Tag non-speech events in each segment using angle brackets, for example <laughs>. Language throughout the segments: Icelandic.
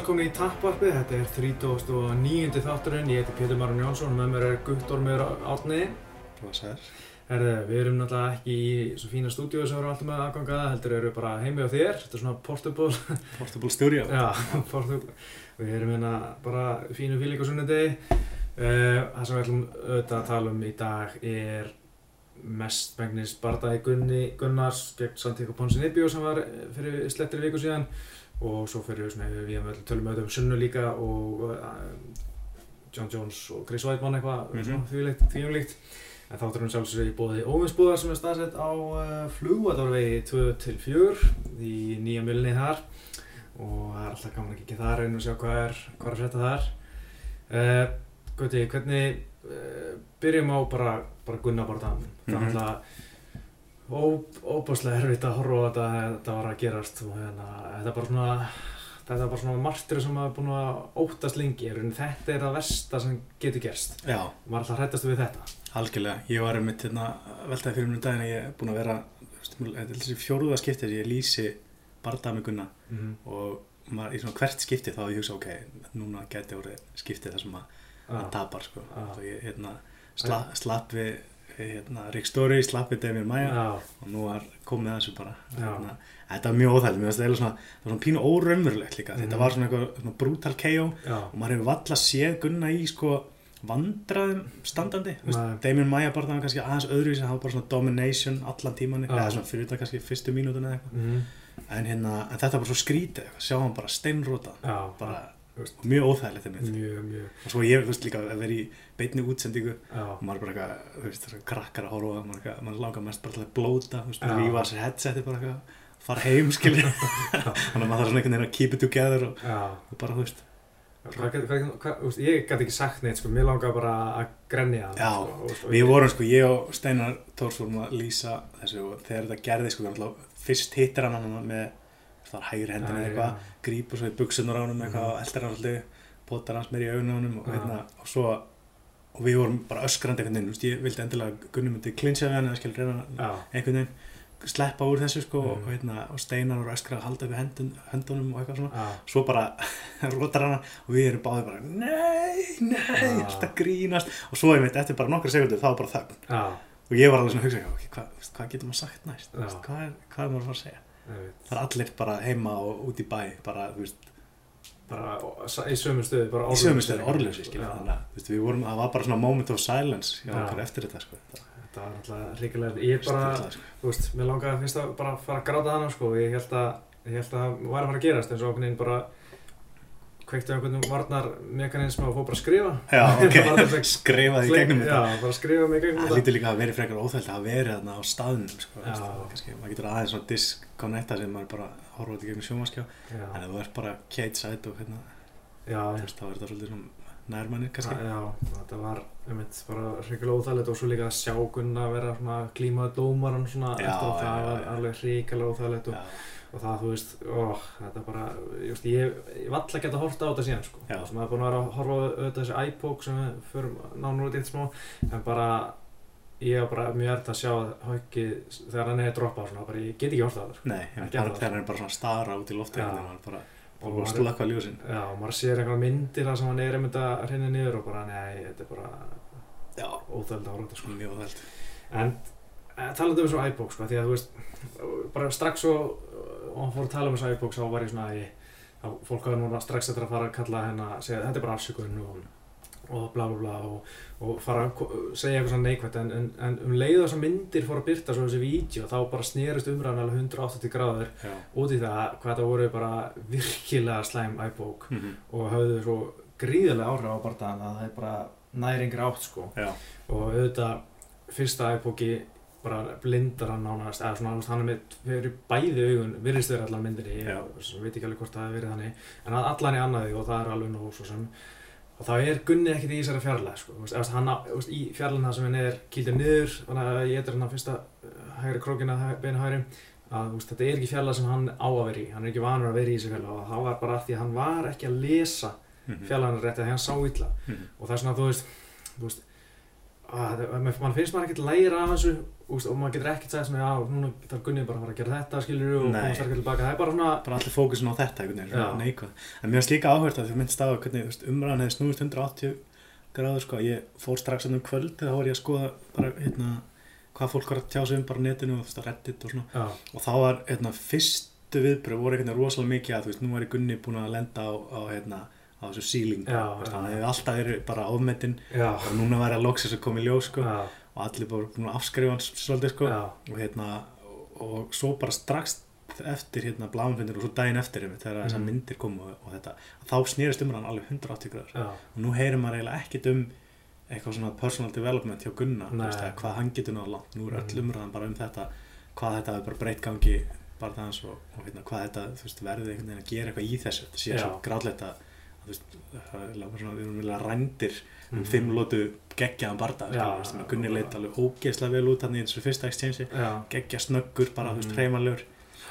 Og velkomin í Tapparpið, þetta er 39. þátturinn, ég heiti Pétur Marun Jónsson og með mér er Guttormur Átni. Blásar. Herðu, við erum náttúrulega ekki í svo fína stúdíu sem við erum alltaf með aðgangaða, heldur eru bara heimi á þér, þetta er svona portable. <laughs> Portable Studio. Já, portable. Við erum hérna bara fínu fíling á sunnendegi. Uh, það sem við ætlum auðvitað að tala um í dag er mest megnis barndagi Gunni Gunnars gegn Santíko Ponsinibio sem var fyrir slettri viku síðan og svo fyrir við við hefum tölum auðvitað um Sunnu líka og uh, John Jones og Chris Weidmann eitthvað Mhm. svona þvílíkt, þvílíkt en þáttur hún sjálfsögur í bóði óvinsbúðar sem er staðsett á uh, flugvallorvegi 2-4 í nýja mjölni þar og það er alltaf gaman að kikið þar einu og sjá hvað er, hvað er að frétta þar uh, Gauti, hvernig uh, byrjum á bara, bara Gunnar Bardan það er Mhm. alltaf óbúslega erfitt að horfa á þetta að þetta var að gerast og hérna, þetta er bara svona þetta er bara svona martur sem maður er búin að óttast lengi, rauninni þetta er það versta sem getur gerst, Já, maður er alltaf hrættast við þetta algjörlega. Ég var einmitt hérna veltaði fyrir um daginn að ég er búinn að vera, þetta er þessi fjóruða skipti sem ég lýsi Gunna mm og maður í svona hvert skipti þá ég hugsa, ok, núna orðið skiptið þar sem að hann -hmm. tapar, sko. Og ég, hérna, sla, slapp við, hérna, Rick Story, slapp við Damien Maia og nú var komið þessu bara. Hérna, þetta var mjög óþægilegt, mér finnst eiginlega svona, svona pínu óraunverulegt líka. Mhm. Þetta var svona eitthvað svona brutal KO já, og maður hefur valla séð Gunna í sko vandraðum standandi. Damien Maia bara það var kannski aðeins öðruvísi það var bara svona domination allan tíman eða svona fyrir þetta kannski fyrstu mínútuna eða eitthvað. Mm en, hérna, en þetta var bara svo skrítið. Sjá hann bara steinróta já, bara veist. mjög óþægilegt einmitt. mjög, mjög, og svo ég, veist líka að vera í beinni útsendingu já, og maður bara eitthvað, þú veist, þessar krakkar að horfa það, maður, eitthvað- maður langar mest bara til að blóta þú veist, Já. rífa sér headseti bara eitthvað fara heim, skilja <laughs> þannig að maður þarf svona einhvern veginn að keep it together og, já. og bara, þú veist, Hvað, hvað, hvað, hvað, þú veist, ég gæti ekki sagt neitt, sko, mér langar bara að grenja Já, sko, veist, og Við vorum sko, ég og Steinar Tórs vorum að lýsa þessu og þegar þetta gerði sko, við náttúrulega fyrst hittir hann hann með það var hægri hendina eitthvað, já. grípur svo í buksunar á eitthvað Mhm. og eldir hann alltaf, potar hans meir í augun á honum og, hérna, og svo og við vorum bara öskrandi einhvern veginn, ég vildi endilega Gunni myndi klinsja við hann eða skilur reyna einhvern veginn sleppa úr þessu sko Mhm. og, hérna, og Steinar voru öskra að halda upp í hendun, höndunum og eitthvað svona. Já, svo bara <laughs> rótar hana og við erum báðið bara nei, nei, alltaf grínast. Og svo ég veit, eftir bara nokkra sekundur þá bara þögn. Já, og ég var alveg svona að hugsa okay, hvað, hvað getur maður sagt næst? Hvað, er, hvað er maður að fara að segja. Það er allir bara heima og út í bæ bara, þú veist, Bara í sömu stöðu, bara í sömu stöðu orðlösi skilja, þannig að það var bara svona moment of silence eftir þetta sko. Þetta var alltaf ríkilega, ég bara, sturlað, sko. þú veist, mér langaði fyrst að bara fara að gráta hana, sko, ég held að, ég held að það væri að fara að gerast, eins og okkur bara kveikti á einhvern varnar mekanismi og fór bara að skrifa. já, <laughs> Bara ok, þess að- skrifaði í gegnum Já, bara skrifa mig gegnum það lítur líka að vera frekar óþælt að vera þarna á staðnum sko, kannski, maður getur aðeins svona disconnecta sem maður bara horfa út í gegnum sjómaskjá Já, en ef þú ert bara Kate Side og hérna, já, þá er þetta svolítið svona nærmanni kannski Já, þetta var einmitt bara hrikalega óþægilegt og svo líka að sjá Gunna vera svona klímaði dómaran svona Já, eftir já, það já, var já. alveg hrikalega óþægilegt og, Já. og það, þú veist, ó, þetta bara, just, ég, ég vall að geta horta á þetta síðan, sko. Já. Sem að búin að vera að horfa auðvitað þessi iPoke sem við förum nánur út eitt smá, en bara, ég var bara mjög erft að sjá höggið þegar hann er droppað svona, bara ég get ekki horta á það, sko. Nei, þegar hann er bara svona stara út í lofti Og maður- slaka lífið sinn Já, og maður sér einhverja myndir þar sem hann er einmitt að hreina niður og bara, nei, þetta er bara Já, óþægilegt að horfa á þetta, sko. mjög óþælt En uh, talandi um þessu iBox sko, því að þú veist, bara strax og, og hann fór að tala um þessu iBox þá var ég svona, þá fólk hafa núna strax eftir að fara að kalla henn að segja þetta er bara afsökun og, og bla bla bla og, og fara að segja eitthvað svona neikvægt en, en, en um leið þessar myndir fór að byrta svo þessi vídeo þá bara snerist umræðan alveg 180 gráður Já, út í það hvað það voru bara virkilega slæm iBox Mhm. og höfðu svo gríðarlega áhrif á barndagan að það er bara næringri átt sko já, og auðvitað fyrsta epóki bara blindar hann nánast eða svona, hann er með fyrir bæði augun virðist vera allan myndinni ég Já. svo veit ekki alveg hvort það hefur verið þannig en allan í annaði og það er alveg nóg svo sem og þá er Gunni ekkert í þessari fjarlæð sko, veist, eða, hann, á- veist, í fjarlæðina sem hann er kýldir niður þannig að ég eitthvað hann fyrsta uh, hægri krókina beinu hægri að veist, þetta er ekki fjarlæð sem hann á að vera í hann er ekki vanur að vera í þessu fjarlæð og það var bara því að hann var ekki að lesa Mhm. fjarlæðina rétt að hann sá illa Mhm. og það er svona, þú veist, þú veist að, mann finnst maður ekkert læra af þessu úst, og maður getur ekkert segja svona, já, núna þarf Gunni bara að fara að gera þetta, skilur og koma sterkar tilbaka, það er bara svona, bara allir fókusin á þetta einhvern veginn, neikvæð en mér finnst líka áhört að þú myndist á hvernig umræðan hefði snúist 180 gráður sko, ég fór strax hann um kvöld þá var ég að skoða bara hérna hvað fólk var að tjá sig um bara á netinu og þú veist að reddit og svona. Já, og þá var hérna fyrstu viðbröð voru einhvern veginn rosalega mikið að þú veist nú er Gunni búin að lenda á, á hérna á þessu síling veist, já. hann hefði alltaf verið bara ofmetinn og núna var að loksins að koma í ljós sko, og allir bara búin að afskrifa hans svolítið sko. Já, og hérna og svo bara strax eftir hérna blámanfundir og svo daginn eftir þegar þessar Mhm. myndir komu og, og þetta þá snýrist umræðan alveg 180 gráður. Já, og nú heyrir maður eiginlega ekkit um eitthvað svona personal development hjá Gunna veist, hvað hann getur náða langt. Nú er öll Mhm. umræðan bara um þetta hvað þetta er bara breytt gangi bara það hans og, og hérna, hvað þetta veist, verði að gera eitthvað í þessu. Þetta sé svo veist, það er svona, rændir um Mhm. fimm lótu geggjaðan barda veist, Gunni leit alveg ógeðslega vel út hann í þessu fyrsta exchange geggja snöggur, bara, þú veist, Mhm. hreymanlegur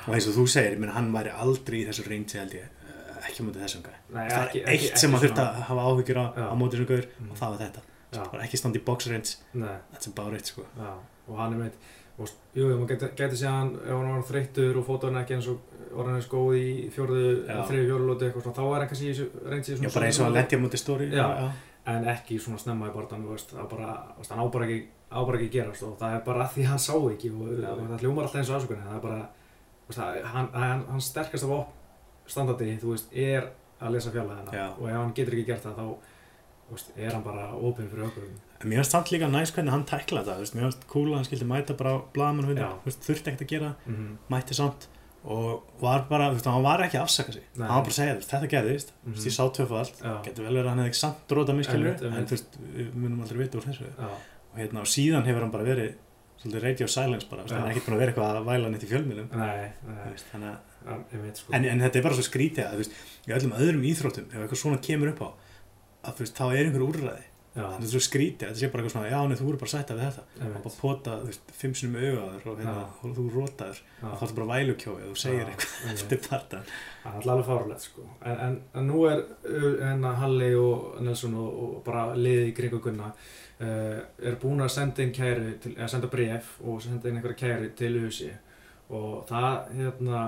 og eins og þú segir, ég meina, hann væri aldrei í þessu reynsi held ég, eh, ekki móti þessum gæði það ekki- er eitt ekki- sem maður þurft að hafa áhyggjur á, á móti þessum gauður Mhm. og það var þetta, bara ekki standa í box range. Nei, that's about it, sko. Og hann er meitt, og jú, maður getur geti séð hann, ef hann var þreyttur og fótón ekki eins og var hann eins góð í fjórðu, Já. þriðu fjórulóti eitthvað svona, þá er hann kannski í þessu reyndsi já, bara eins og hann lendi á móti stóri Já. en ekki svona snemma í þú veist, það bara, veist, hann á bara ekki, á bara ekki gerast og það er bara því hann sá ekki og, Já. og það hljómar alltaf eins og ásökunni, það er bara, veist, það- hann, hann, hann sterkast af standardi, þú veist, er að lesa fjallæðina Já. og ef hann getur ekki gert það, þá, þú veist, er hann bara opinn fyrir okkur. En mér finnst samt líka næst hvernig hann tækla þetta veist, mér finnst cool að hann skildi mæta bara Já. þurfti ekkert að gera, Mm -hmm. mætti samt og var bara, þú veist, hann var ekki að afsaka sig Nei. hann var bara að segja, þetta gerðist mm Mhm. ég sá tvöfald, Já. getur vel verið að hann hefði ekki samt dróta mig skilur, Einmitt, einmitt. en þú veist, við munum aldrei vita úr þessu Já, og hérna, og síðan hefur hann bara verið svolítið radio silence bara, Já. hann er ekkert búin að vera eitthvað að væla nýtt í fjölmjölum ja, sko. en, en þetta er bara svo skrítið að þú veist, í öllum öðrum íþróttum ef eitthvað svona kemur upp á að þá er einhver úrræði þetta er svo skrítið, þetta sé bara eitthvað svona já, nei, þú voru bara sætt af við þetta og einmitt, bara pota, þú veist, fimm sinum augaður og, hérna, og þú rótaður þá ertu bara vælukjóið og þú segir eitthvað eftir parta Það er alveg fárlegt sko. En, en, en nú er hérna Halli og Nelson og, og bara liðið í kringu Gunna uh, er búin að senda inn kæri, til, eða senda bref og senda inn einhverja kæri til USA og það hérna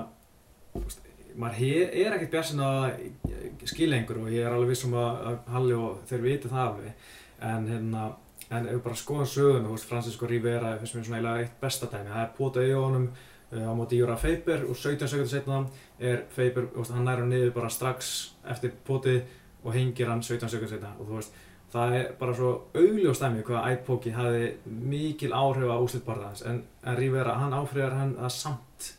þú veist, maður er ekkert björnsinn að skilja einhver og ég er alveg vissum að, Halli og þeir viti það alveg. En hérna en ef við bara skoðum söguna, þú veist, Francisco Rivera finnst mér svona eiginlega eitt besta dæmi. Það er potað í honum uh, á móti Júra Feiber og 17 sekundur setna er Feiber, hann nær hann niður bara strax eftir potið og hengir hann 17 sekundur setna og þú veist það er bara svo augljóst dæmi hvað Æpoki hafði mikil áhrif á úslitbarðans en, en Rivera, hann áfriðar hann að samt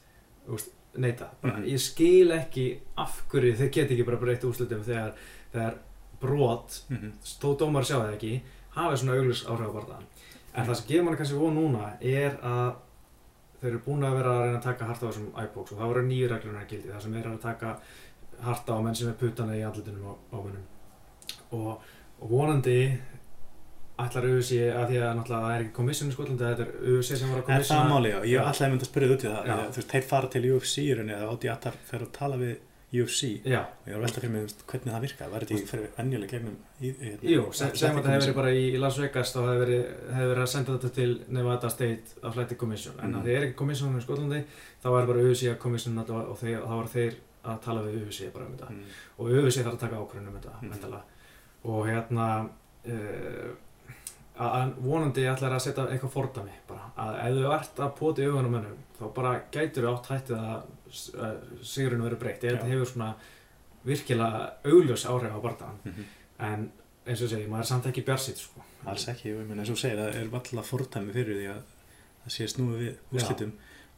þú veist, neita, bara, Mhm. ég skil ekki af hverju þeir geti ekki bara breytt úslitum þegar, þegar brot mm -hmm. þó dómar sjá það ekki hafi svona augljus áhrif á barðan en það sem gefur manni kannski von núna er að þeir eru búin að vera að reyna að taka harta á þessum iPods og það voru nýju reglunar gildi það sem er að taka harta á menn sem er puttana í andlutunum á, á mönnum og, og vonandi ætlar auðvisi að því að náttúrulega það er ekki komissjón í Skotlandi þetta er auðvisi sem var að er það komissjona máli, já, ég er alltaf myndi að spyrja út í það. Ég- þú veist, þeir fara til UFC í rauninni eða Odi Attar fer að tala við UFC Já, og ég var að velta fyrir mig þú veist, hvernig það virkaði, var þetta ekki fyrir venjuleg gegnum í, í, hérna, Jú, se- segjum að það hefur verið bara í, í Las Vegas þá hefur verið, að senda þetta til Nevada State Athletic Commission. En Mhm. að þið er ekki að að Mm. að mm. að að vonandi ætlar að setja eitthvað fordami bara að ef þú ert að pota í augunum mönnum þá bara gætur þú átt hættið að sigurinn verið breytt Já. þetta hefur svona virkilega augljós áhrif á bardaðan Mhm. en eins og ég segi, maður er samt ekki björsitt sko. alls ekki, ég meina eins og segir það er valla fordæmi fyrir því að það sé snúið við úrslitum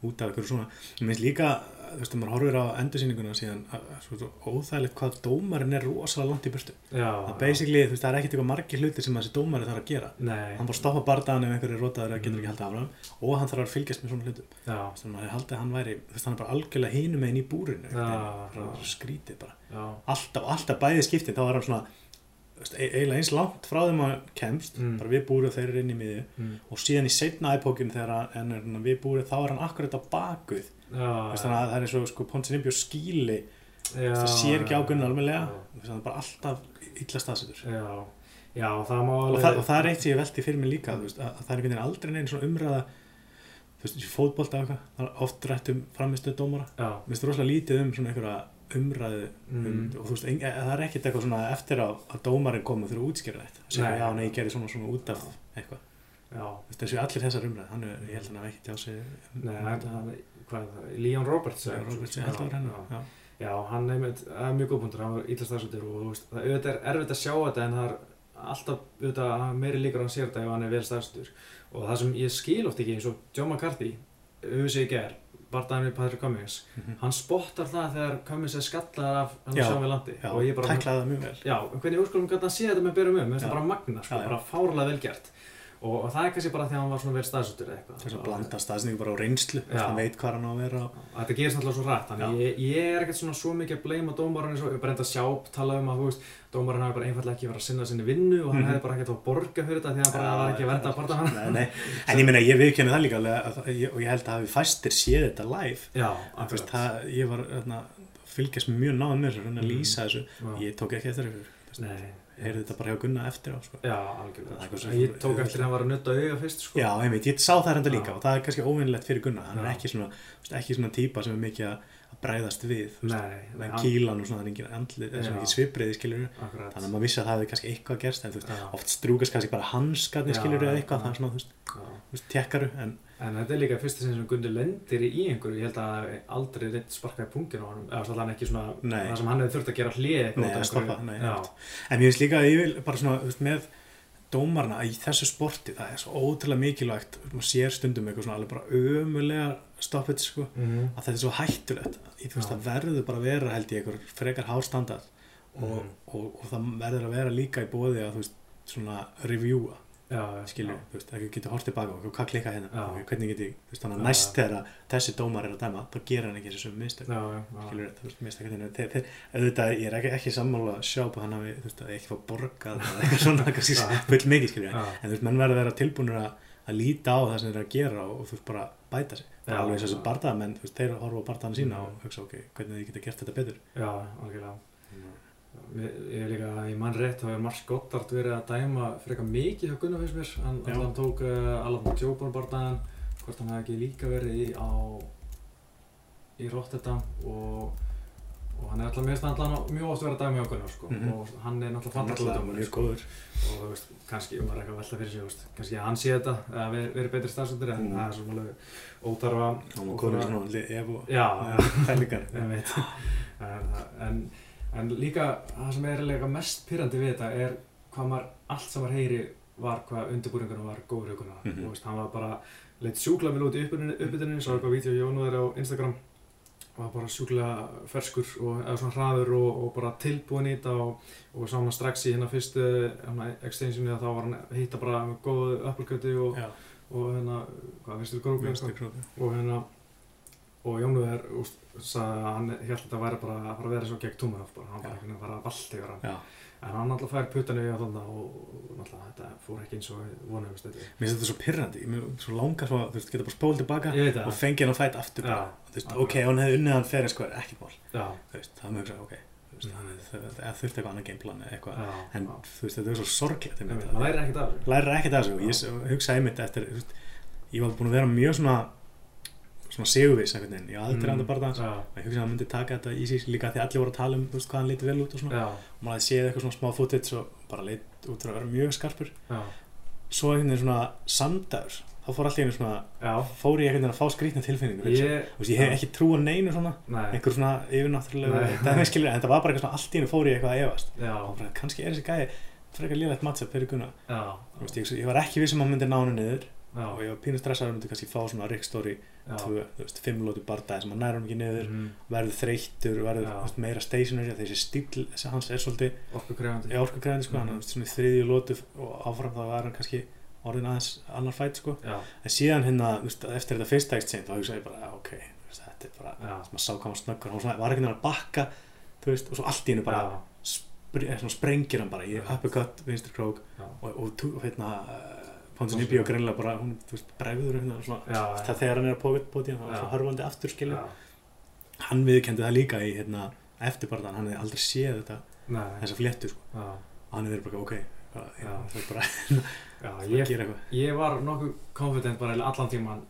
út af einhverju svona ég meins líka, þú veist, maður horfir á endursýninguna síðan, að, að, óþægilegt hvað dómarinn er rosalega langt í burtu. Það er ekkert eitthvað margir hluti sem þessi dómari þarf að gera. Nei, hann bara stoppa bardaðan ef einhverju rótaður að getur Mm. ekki haldið áfram og hann þarf að fylgjast með svona hlutum. Þannig að maður haldið að hann væri, þú veist, hann er bara algjörlega hinum meginn í búrinu. Skrítið bara. Já, alltaf, alltaf bæði skiptin, þá er hann svona e- eiginlega eins langt frá þeim að kemst Mm. bara við búrið og þeir eru inn í miðju. Mm, og síðan í setna æpókinu þegar hann er hérna við búrið þá er hann akkurat á bakuð þannig að það er eins og sko Pontinibjó skíli já, það sér ekki águnni veist, hann er bara alltaf illa staðsettur. Já, það og, það, og það er eitt sem ég velti fyrir mig líka veist, að, að það er einhvern veginn aldrei neinn svona umræða þú veist, og eitthvað, það er oft rætt um framistuð dómara, mér finnst rosalega lítið um svona einhverja umræðu um, Mm. og þú veist, ein, það er ekkert eitthvað svona eftir að, að dómarinn komu þurfa að útskýra þetta segja, já, nei, ég gerði svona svona út af eitthvað, þessu allir þessar umræðu hann er, ég held að hann hafi ekki tjá sig það, Leon Roberts Já, ég að það hann er með, það mjög góð punktur, hann var ítla stafsöldur og veist, það auðvitað er erfitt að sjá þetta en það er alltaf auðvitað að meiri líkur að hann sér þetta ef hann er vel stafsöldur og það sem ég skil oft ekki eins og John McCarthy, auðvitað í ger, barndæmi Patrick Cummings, Mhm. hann spottar það þegar Cummings er skallaðar af hann Já, sjá við landi já, og ég bara, tæklaði það mjög vel. Já, hvernig úrskulum hann sé þetta með berum um, Já. er bara magna, sko, bara fárlega vel gert og, og það er kannski bara því að hann var svona vel stafsöldur eða eitthvað. þess að blanda staðsningu bara á reynslu hann veit hvað hann á að vera á Þetta gerist náttúrulega svo rætt, þannig ég, ég er ekkert svona svo mikið að bleima dómarinn eins og ég bara enda að sjá, tala um að þú veist, dómarinn hafi bara einfallega ekki verið að sinna sinni vinnu og hann Mhm. hefði bara ekkert að borga fyrir þetta því að hann bara var ekki að verða að barða hann. Nei, nei. <laughs> en ég meina, ég viðkynni það líka og ég held að hafi fæstir séð þetta live Já, það, ég var þarna, fylgjast mjög náðan með þessu, reyna að Mhm. lýsa þessu Já. ég tók ekki eftir þessu heyrði þetta bara hjá Gunna eftir á sko. já, algjörlega. Sko. Ég tók eftir að hann var að nutta auga fyrst, sko. já, einmitt, ég sá það enda líka og það er kannski óvinnlegt fyrir Gunna hann er ekki svona, ekki svona típa sem er mikið að að bræðast við veist, með hann- kílan og svona, það er engin andli, það er svona ekki svipriði Akkurat. þannig að maður vissi að það hefði kannski eitthvað gerst en þú veist, oft strúkast kannski bara hanskarnir Já, skilur eða eitthvað, það er svona, þú veist, veist tekkaru, en En þetta er líka fyrsta sem Gundi lendir í einhverju, ég held að aldrei reitt sparkaði pungin á hann, eða svo hann ekki svona, Nei. það sem hann hefði þurft að gera hlið að. En mér finnst líka að ég vil bara svona, veist, dómarna í þessu sporti, það er svo ótrúlega mikilvægt, maður sér stundum eitthvað svona alveg bara ömulega stoppið, sko, Mhm. að þetta er svo hættulegt. Þú veist, það verður bara að vera, held ég, eitthvað frekar hástandard og, Mhm. og, og það verður að vera líka í bóði að, þú veist, svona reviewa, já. þú veist, ekki getur hort tilbaka og hvað klikka hérna, Já. hvernig get ég, þú veist, þannig að næst þegar að þessi dómar er að dæma, þá gera hann ekki þessu já. skilur þú veist, mista hvernig þeir, þeir, auðvitað, ég er ekki, ekki sammála að sjá på hann að þú veist, að ekki fá borgað eða eitthvað svona, <laughs> kannski full mikið skilur. En þú veist, menn verður að vera tilbúinur að, að líta á það sem þeir eru að gera og, þú veist, bara bæta sig. Það er alveg þessu barðamenn, þú veist, þeir horfa á barðana sína og hugsa, ok, Ég ég er líka, ég mann rétt, þá er Mars Goddard verið að dæma frekar mikið hjá Gunnar finnst mér. Hann, hann tók uh, Alan Joban bardaðan, hvort hann hefði ekki líka verið í, á, í Rotterdam og, og hann er alltaf mest allan mjög oft verið að dæma hjá Gunnar sko. Mhm. og hann er náttúrulega er mjög sko. og þú veist, kannski um að eitthvað að velta fyrir sig, veist, kannski að hann sé þetta, eða verið veri betri stafsöndir, en Mhm. það er svona ótarfa. hann var góður í svona ef og Ég veit. en, en, líka það sem er líka mest pyrrandi við þetta er hvað maður, allt sem maður heyri var hvað undirbúringunum var góður ykkurna Mhm. og veist, hann var bara leitt sjúkla vel út í uppbytuninni svo eitthvað vídeo Jónu þeirra á Instagram. Var bara sjúkla ferskur og eða svona hraður og, og bara tilbúin í þetta og, og sá hann strax í hérna fyrstu hérna, extensioni að þá var hann að hitta bara með góðu uppelgöti og, og hérna, hvað finnst þér króku og hérna og Jónúður sagði að hann held að þetta væri bara að fara að vera svo gegn Túmanov bara, hann Já. einhvern veginn að fara að valda yfir hann. Já, en hann alltaf fær puttanu í að þarna og, náttúrulega þetta fór ekki eins og vonum þetta mér finnst þetta svo pyrrandi, ég mér svo langar svo, að, þú veist, geta bara spólið tilbaka ég og það, fengið hann að fæta aftur bara, Já. þú veist, ok, ef hann hefði unnið hann fyrir sko, ekki mál, já, þú veist, það mjög ok, þú veist, hann hefði það þurfti eitthvað annað gameplan eða eitthvað, en þú veist, þetta er svo sorglegt einmitt, Einmitt, maður lærir ekkert af þessu. Lærir ekkert af þessu, og ég hugsaði einmitt eftir, þú veist, ég var búin að vera mjög svona svona sigurviss einhvern veginn, ég aðdur hann að bara það já, og ég hugsaði að hann myndi taka þetta í sig líka því allir voru að tala um, veist, hvað hann lítið vel út og svona, já, og maður hafði séð eitthvað svona smá footage og bara leit út fyrir að vera mjög skarpur. Já, svo einhvern veginn svona samdagur þá fór í einu svona, fór ég einhvern veginn að fá skrýtna tilfinningu ég, veist, ég hef ekki trú á neinu svona nei, einhver svona yfirnáttúrulega en það var bara eitthvað svona allt í einu fór ég eitthvað að efast. Og er ég, var ekki viss um að hann myndi ná hann niður. Já, og ég var pínu stressaður að myndi kannski fá svona Rick Story tvö, þú veist, fimm lótu bardagi sem hann nær hann ekki niður Mhm. verður þreyttur, verður veist, meira stationary þessi stíl hans er svolítið orkukrefandi orkugræðin sko, hann Mhm. er svona þriðju lótu og áfram þá var hann kannski orðin aðeins annar fætt sko. Já, en síðan hérna, veist, eftir þetta fyrsta exchange þá hugsaði ég bara, ok, þetta er bara maður sá hvað hann var snöggur, hann var ekki náttúrulega að bakka þú veist, og svo allt í hennu bara já, spr svona sprengir hann bara í Já. uppercut, vinstri krók já, og, og, og hérna Ponsin Ibi og greinlega bara, hún, þú veist, bregður hérna, svona, já, það þegar hann er að bóti hann, var svona hörfandi aftur skilju hann viðkendi það líka í hérna, eftirbarðan, hann hefði aldrei séð þetta þessa fléttu, sko, og hann hefði verið bara, ok það er bara <laughs> að ég gera eitthvað. ég var nokkuð confident bara allan tíman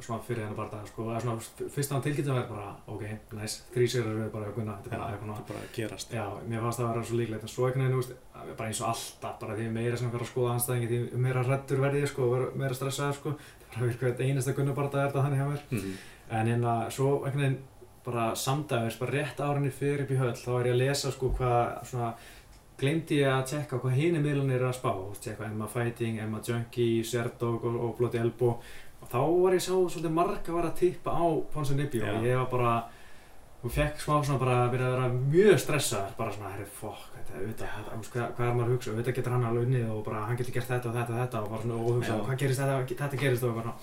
svona fyrir hennar barða sko, eða svona fyrst á hann tilkynntum verið bara ok, nice, þrý sérar við bara hjá Gunna þetta er bara eitthvað er bara að gerast. Já, mér fannst það að vera svo líklegt en svo einhvern veginn, þú veist, bara eins og alltaf bara því meira sem fyrir að skoða anstæðingi því meira hrættur verði ég sko, meira stressaður sko. Það bara virkað þetta einasta það er þetta þannig hjá mér. Mm. en hérna, svo einhvern veginn bara samdægis, bara rétt árinni fyrir upp í höll þá er ég að lesa sko hvað svona glemdi ég að tjekka hvað hini miðlunir eru að spá, tjekka Emma Fighting, Emma Junkie, Serdog og, og Bloody Elbow þá var ég sá svolítið marga var að tippa á Ponsa Nibbi og ég var bara og fekk smá svona bara að byrja að vera mjög stressaður bara svona, herri, fokk, þetta, auðvitað, þú veist, hvað, hvað er maður að hugsa, auðvitað getur hann alveg unnið og bara hann getur gert þetta og þetta og þetta. Og bara svona, og hugsa, Já. hvað gerist þetta, þetta gerist og bara,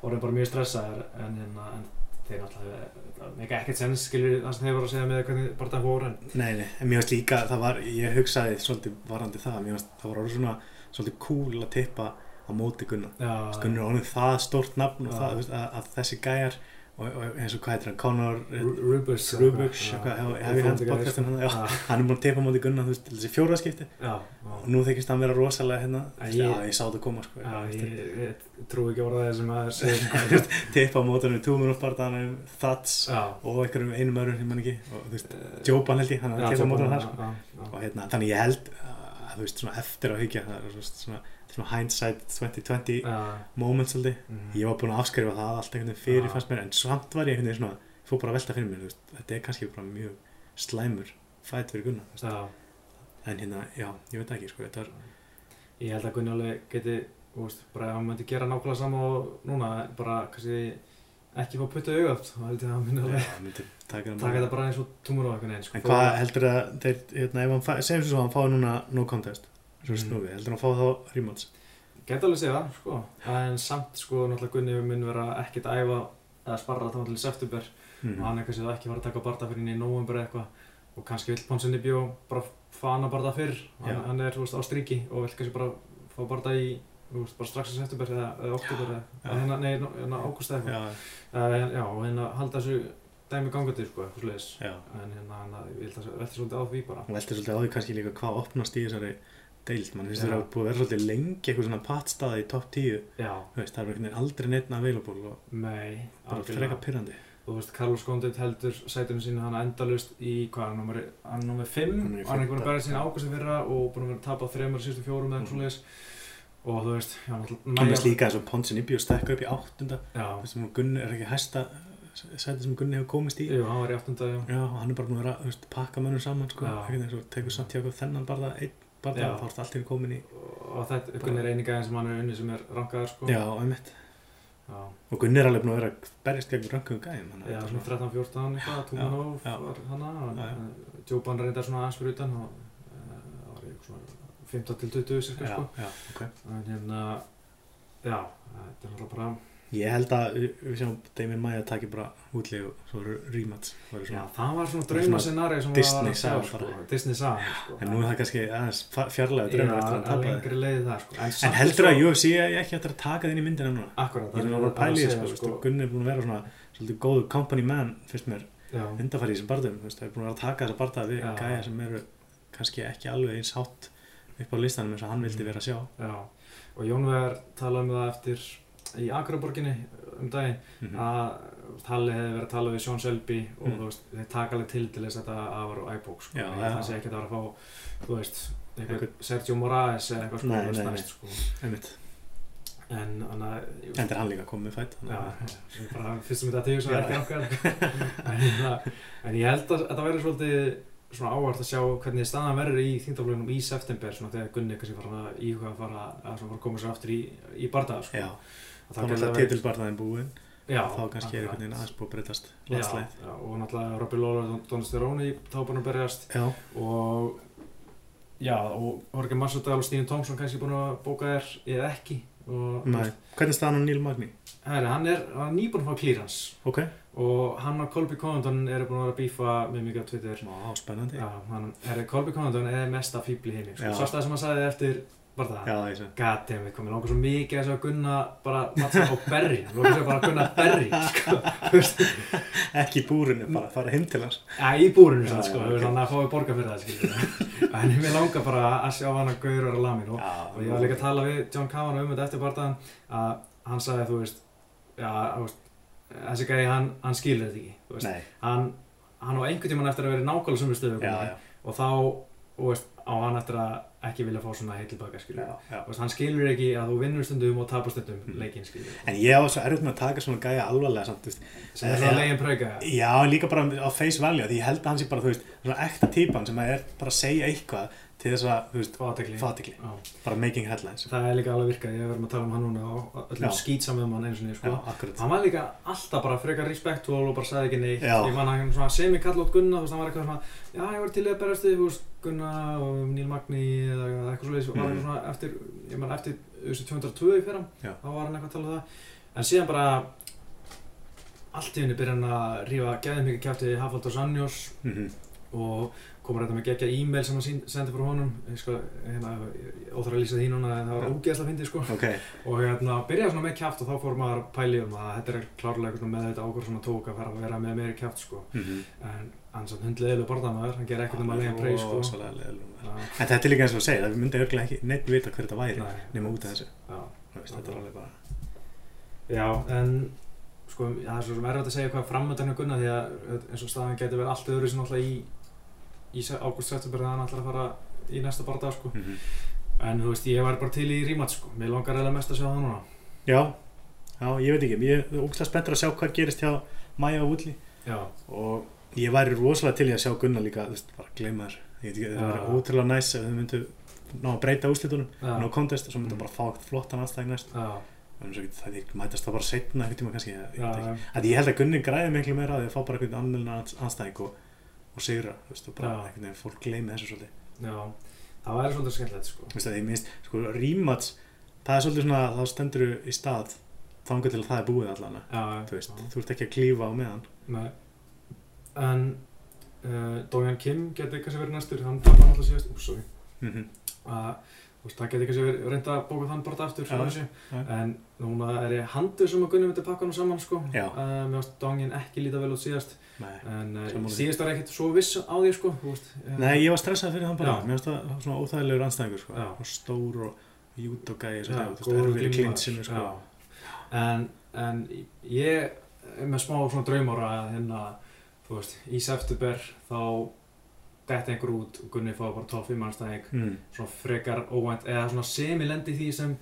og það er bara mjög stressaður en, en, en þeir náttúrulega mega ekkert sens, skilur það sem þeir voru að segja með hvernig bara það voru en Nei, nei, en mér finnst líka, það var, ég hugsaði svolítið varandi það, mér finnst það var orðið svona svolítið cool að tippa á móti Gunnar. já, Gunnar er orðið það stórt nafn og það, að, að þessi gæjar og, og eins og hvað heitir hann, Conor Ru- Rubus Rubux, já, eitthvað, já, hef ég hans podcastin hann, hann er búin að tippa á móti Gunnar, veist, til þessi fjóra skipti. Já, já. og nú þykist hann vera rosalega hérna, Æ, já, ég- ég sá það koma, sko, Já, ég, ég, ég, ég trú ekki orðaði sem að segja tippa á mótunum, túmunum barðanum, Thats og einhverjum einum öðrum, ég man ekki, og þú veist, Eh, Jóban held ég, hann er að tippa á mótunum þar, sko. og hérna, þannig ég held að þú veist, svona eftir á hyggja það er svona hindsight 2020 já, moment svolítið. Mhm. ég var búinn að afskrifa það allt einhvern veginn fyrir Já. fannst mér en samt var ég einhvern veginn svona fór bara að velta fyrir mér, veist, þetta er kannski bara mjög slæmur fætt fyrir Gunnar já, en hérna, já, ég veit ekki sko, er, ég held að Gunni alveg geti, veist, bara ef hann myndi gera nákvæmlega sama og núna, bara kannski ekki fá putta í augað, þá held ég að hann myndi alveg taka það þetta bara eins og túmur og eitthvað en hvað heldur að þeir, hérna, ef hann segjum svo að hann fái núna no contest svo Mm. snúfi, heldur hann að fá þá rematch Gæti alveg segja það, sko, en samt, sko, náttúrulega Gunni mun vera ekkert að æfa eða sparra þá til september mm. og hann er kannski þá ekki fara að taka barða fyrir inn í november eitthvað og kannski vill Ponsinni bjó bara að barða fyrr. Hann, hann er þú veist, á stríki og vill kannski bara fá barða í þú veist, bara strax í september eða, eða oktober eða eða hérna, nei, no- hérna ágúst eða eitthvað. Já, og hérna halda þessu dæmi gangandi sko, eitthvað sliðis já. En hérna, ég held að velta svolítið á því bara. Og veldur svolítið á því kannski líka hvað opnast í þessari deild, mann finnst þér að búið að vera svolítið lengi eitthvað svona pattstaði í topp 10 já, þú veist, það er einhvern veginn aldrei neitt available og nei, bara freka pyrrandi þú veist, Carlos Gondit heldur sætunum sínu hann endalust í hvað, hann er nummer 5 Hann er og er búin að berja sín ágúst fyrra og búin að vera að tapa þreymur síðustu fjórum eða Mhm. eitthvað sliðis og þú veist, já, Hann veist líka eins og Ponsin Ibbi og stekka upp í áttunda. Gunni er ekki hæsta sæti sem Gunni hefur komist í? Jú, hann var í áttunda, já. Já, og hann er bara búin að vera, þú veist, pakka mönnum saman sko, ekki eins og tekur samt hjá þennan barða, einn barða, Já. þá er það allt einu komin í og þetta, er eini gæðin sem hann er unni sem er rankaður sko Já, einmitt já, Og Gunni er alveg búin að vera berjast gegn þannig að já svona 13-14 eitthvað, já. var já. Djópan reyndar svona aðeins fyrir utan og eh, það var ég svona 15 til 20 cirka sko en hérna, já, þetta er náttúrulega bara Ég held að við, sjáum Damien Maia taki bara og svo það verður Já, það var svona Það drauma svona scenari sem Disney saga sko. Disney saga sko. En nú er það kannski fjarlæga Já, draumur eftir að hann að tapaði lengri leiði það sko. En, En heldur að UFC er ekki eftir að taka þinn í myndina núna? Akkurat, Ég er það alveg segja, þessu, sko, Gunni er búin að vera svona svolítið góðu company man, finnst mér, Já, undarfæri í þessum veist, það er búin að taka þessa barða við gæja sem eru kannski ekki alveg eins hátt upp á listanum eins og hann vildi Mm. vera að sjá. já Og Jón Vegar talaði um það eftir í Akraborginni um daginn Mhm. að Halli hefði verið að tala við Sean Selby og Mm. veist, þeir taka alveg til til þess að þetta afar á iBook sko. Það sé ekki að vera að fá, veist, Sergio Moraes eða eitthvað sko, Nei, nei, næst, sko. En hann að En er hann líka komið fætt. þannig að- fyrst sem þetta tíu svo ekki okkar <laughs> en, hérna, en ég held að þetta verður svolítið svona ávart að sjá hvernig staðan verður í þýndaflögnum í september svona þegar Gunni kannski fara að íhuga að fara að að koma sér aftur í, í bardaða sko. Þá gæti náttúrulega verið- titilbarðaðin búinn, já, þá kannski er einhvern veginn aðeins búið að breytast landslæð. og náttúrulega Robby Lawler og Donald Steroni þá búin að berjast Já, og já, og Jorge Masvidal og Stíni Thompson kannski búin að bóka þér eða ekki. Hvernig er staðan á Neil Magni? Herri, hann er, er nýbúin að fá klírans Ok. og hann og Colby Covington eru búin að vera að bífa mjög mikið á Twitter Má, spennandi. Já, hann, herri, Colby Covington er mesta fíbl í heimi sko. Já. Sást það sem hann sagði eftir bara það Já, ég sé. Goddammit, komið langar svo mikið að þess að Gunna bara matta á berri <laughs> Þú veist bara að Gunna berri sko. Ekki í búrinu, bara fara heim til hans. ja, í búrinu Já, sann, sko, já, þú veist ok. hann að fái borga fyrir það skilur. <laughs> En mér langar bara að sjá hann að gaur vera lamin og, Já, og ég var líka að tala við John Kavanagh um þetta eftir barðan að hann sagði þú veist já, þessi gæði hann, hann skilur þetta ekki, veist, Nei, hann, hann á einhvern tímann eftir að vera í nákvæmlega sömu stöðu já, já, og þá, þú veist, á hann eftir að ekki vilja fá svona heil tilbaka, já, já. Hann skilur ekki að þú vinnur stundum og tapar stundum Mm. leikinn, skilur En ég á svo erfitt með að taka svona gæja alvarlega samt, veist. sem er Já. það legin prauka Já, en líka bara á face value, því ég held að hann sé bara, þú veist, svona ekta típan sem að er bara að segja eitthvað til þess að, þú veist, fatikli, bara making headlines. það er líka alveg virkað, ég verið að tala um hann núna og öllum skýtsamum um hann eins og Já, sko hann var líka alltaf bara frekar respektúal og bara sagði ekki neitt. Já. ég man hann svona semi kall út Gunna þú veist, hann var eitthvað svona já, ég var til að berast við, þú veist, Gunna og Níl Magni eða eitthvað svoleiðis. Og var Mhm. eitthvað svona eftir, ég man eftir þessu 202 í fyrra, Já. þá var hann eitthvað að tala um það. En síðan bara allt í henni byrja hann að rífa gæðið mikið kjáttið í Hafald og Sannjós Mm og komur þetta með geggja e-mail sem hann sendi frá honum. Sko, hérna, óþar að lýsa því núna en það var ógeðslega fyndið sko. Ok, og hérna byrjaði svona með kjátt og þá fór maður að pæli um að þetta er klárlega með þetta ákvör svona tók að fara að vera með meiri kjátt sko. Mhm. en hann samt hundleðilega borðamaður, hann ger ekkert um að leiða preið sko. En þetta er líka eins og að segja, það myndi örglega ekki neitt vita hver þetta væri, nema út af þessu. já. Veist, bara... já, en sko, það er svo erfitt að segja hvað framöndan er gunna því að eins og staðan getur verið allt öðru sem alltaf í í ágúst september þegar hann ætlar að fara í næsta barða sko. Mhm. en þú veist, ég var bara til í rímat sko. Mér langar eða mest að sjá það núna. Já, já, ég veit ekki, ég er ógæslega spenntur að sjá hvað gerist hjá Maja og já, og ég væri rosalega til í að sjá Gunnar líka, veist, bara gleyma þér. Ég veit ekki, það væri ótrúlega næs ef þau myndu ná að breyta úrslitunum, já, ná contest og svo myndu Mm. bara fá eitthvað flottan aðstæðing næst. það mætast það bara setna einhvern tíma kannski, ég, ég held að Gunni græði miklu meira að fá bara einhvern annan anstæðing og, og sigra, þú veist, og bara Já. einhvern veginn fólk gleymi þessu svolítið. já, það væri svolítið skemmtilegt sko Þú veist, að ég minnst, sko, rematch, það er svolítið svona, þá stendur þú í stað þangað til að það er búið allan, já, þú veist, já. þú ert ekki að klífa á meðan. Nei. en uh, Dójan Kim geti kannski verið næstur hann tapar náttúrulega síðast úr, Mm að veist, það geti kannski verið reynda að bóka þann bara aftur þessu. já. en núna er ég handur sem að Gunni myndi pakka hann saman sko. Uh, mér varst Dóngin ekki líta vel út síðast. Nei. en uh, síðast var ég ekkert svo viss á því sko veist, uh, Nei, ég var stressað fyrir hann bara, mér finnst það svona óþægilegur anstæðingur, sko, stór og jút og gæði, erfið í glímumaður. klinsinu, sko. En, en ég er með smá svona draumóra að hérna, þú veist, í september þá detti einhver út og Gunni fá bara top 5 anstæðing Mm. svona frekar óvænt eða svona semi-lendi því sem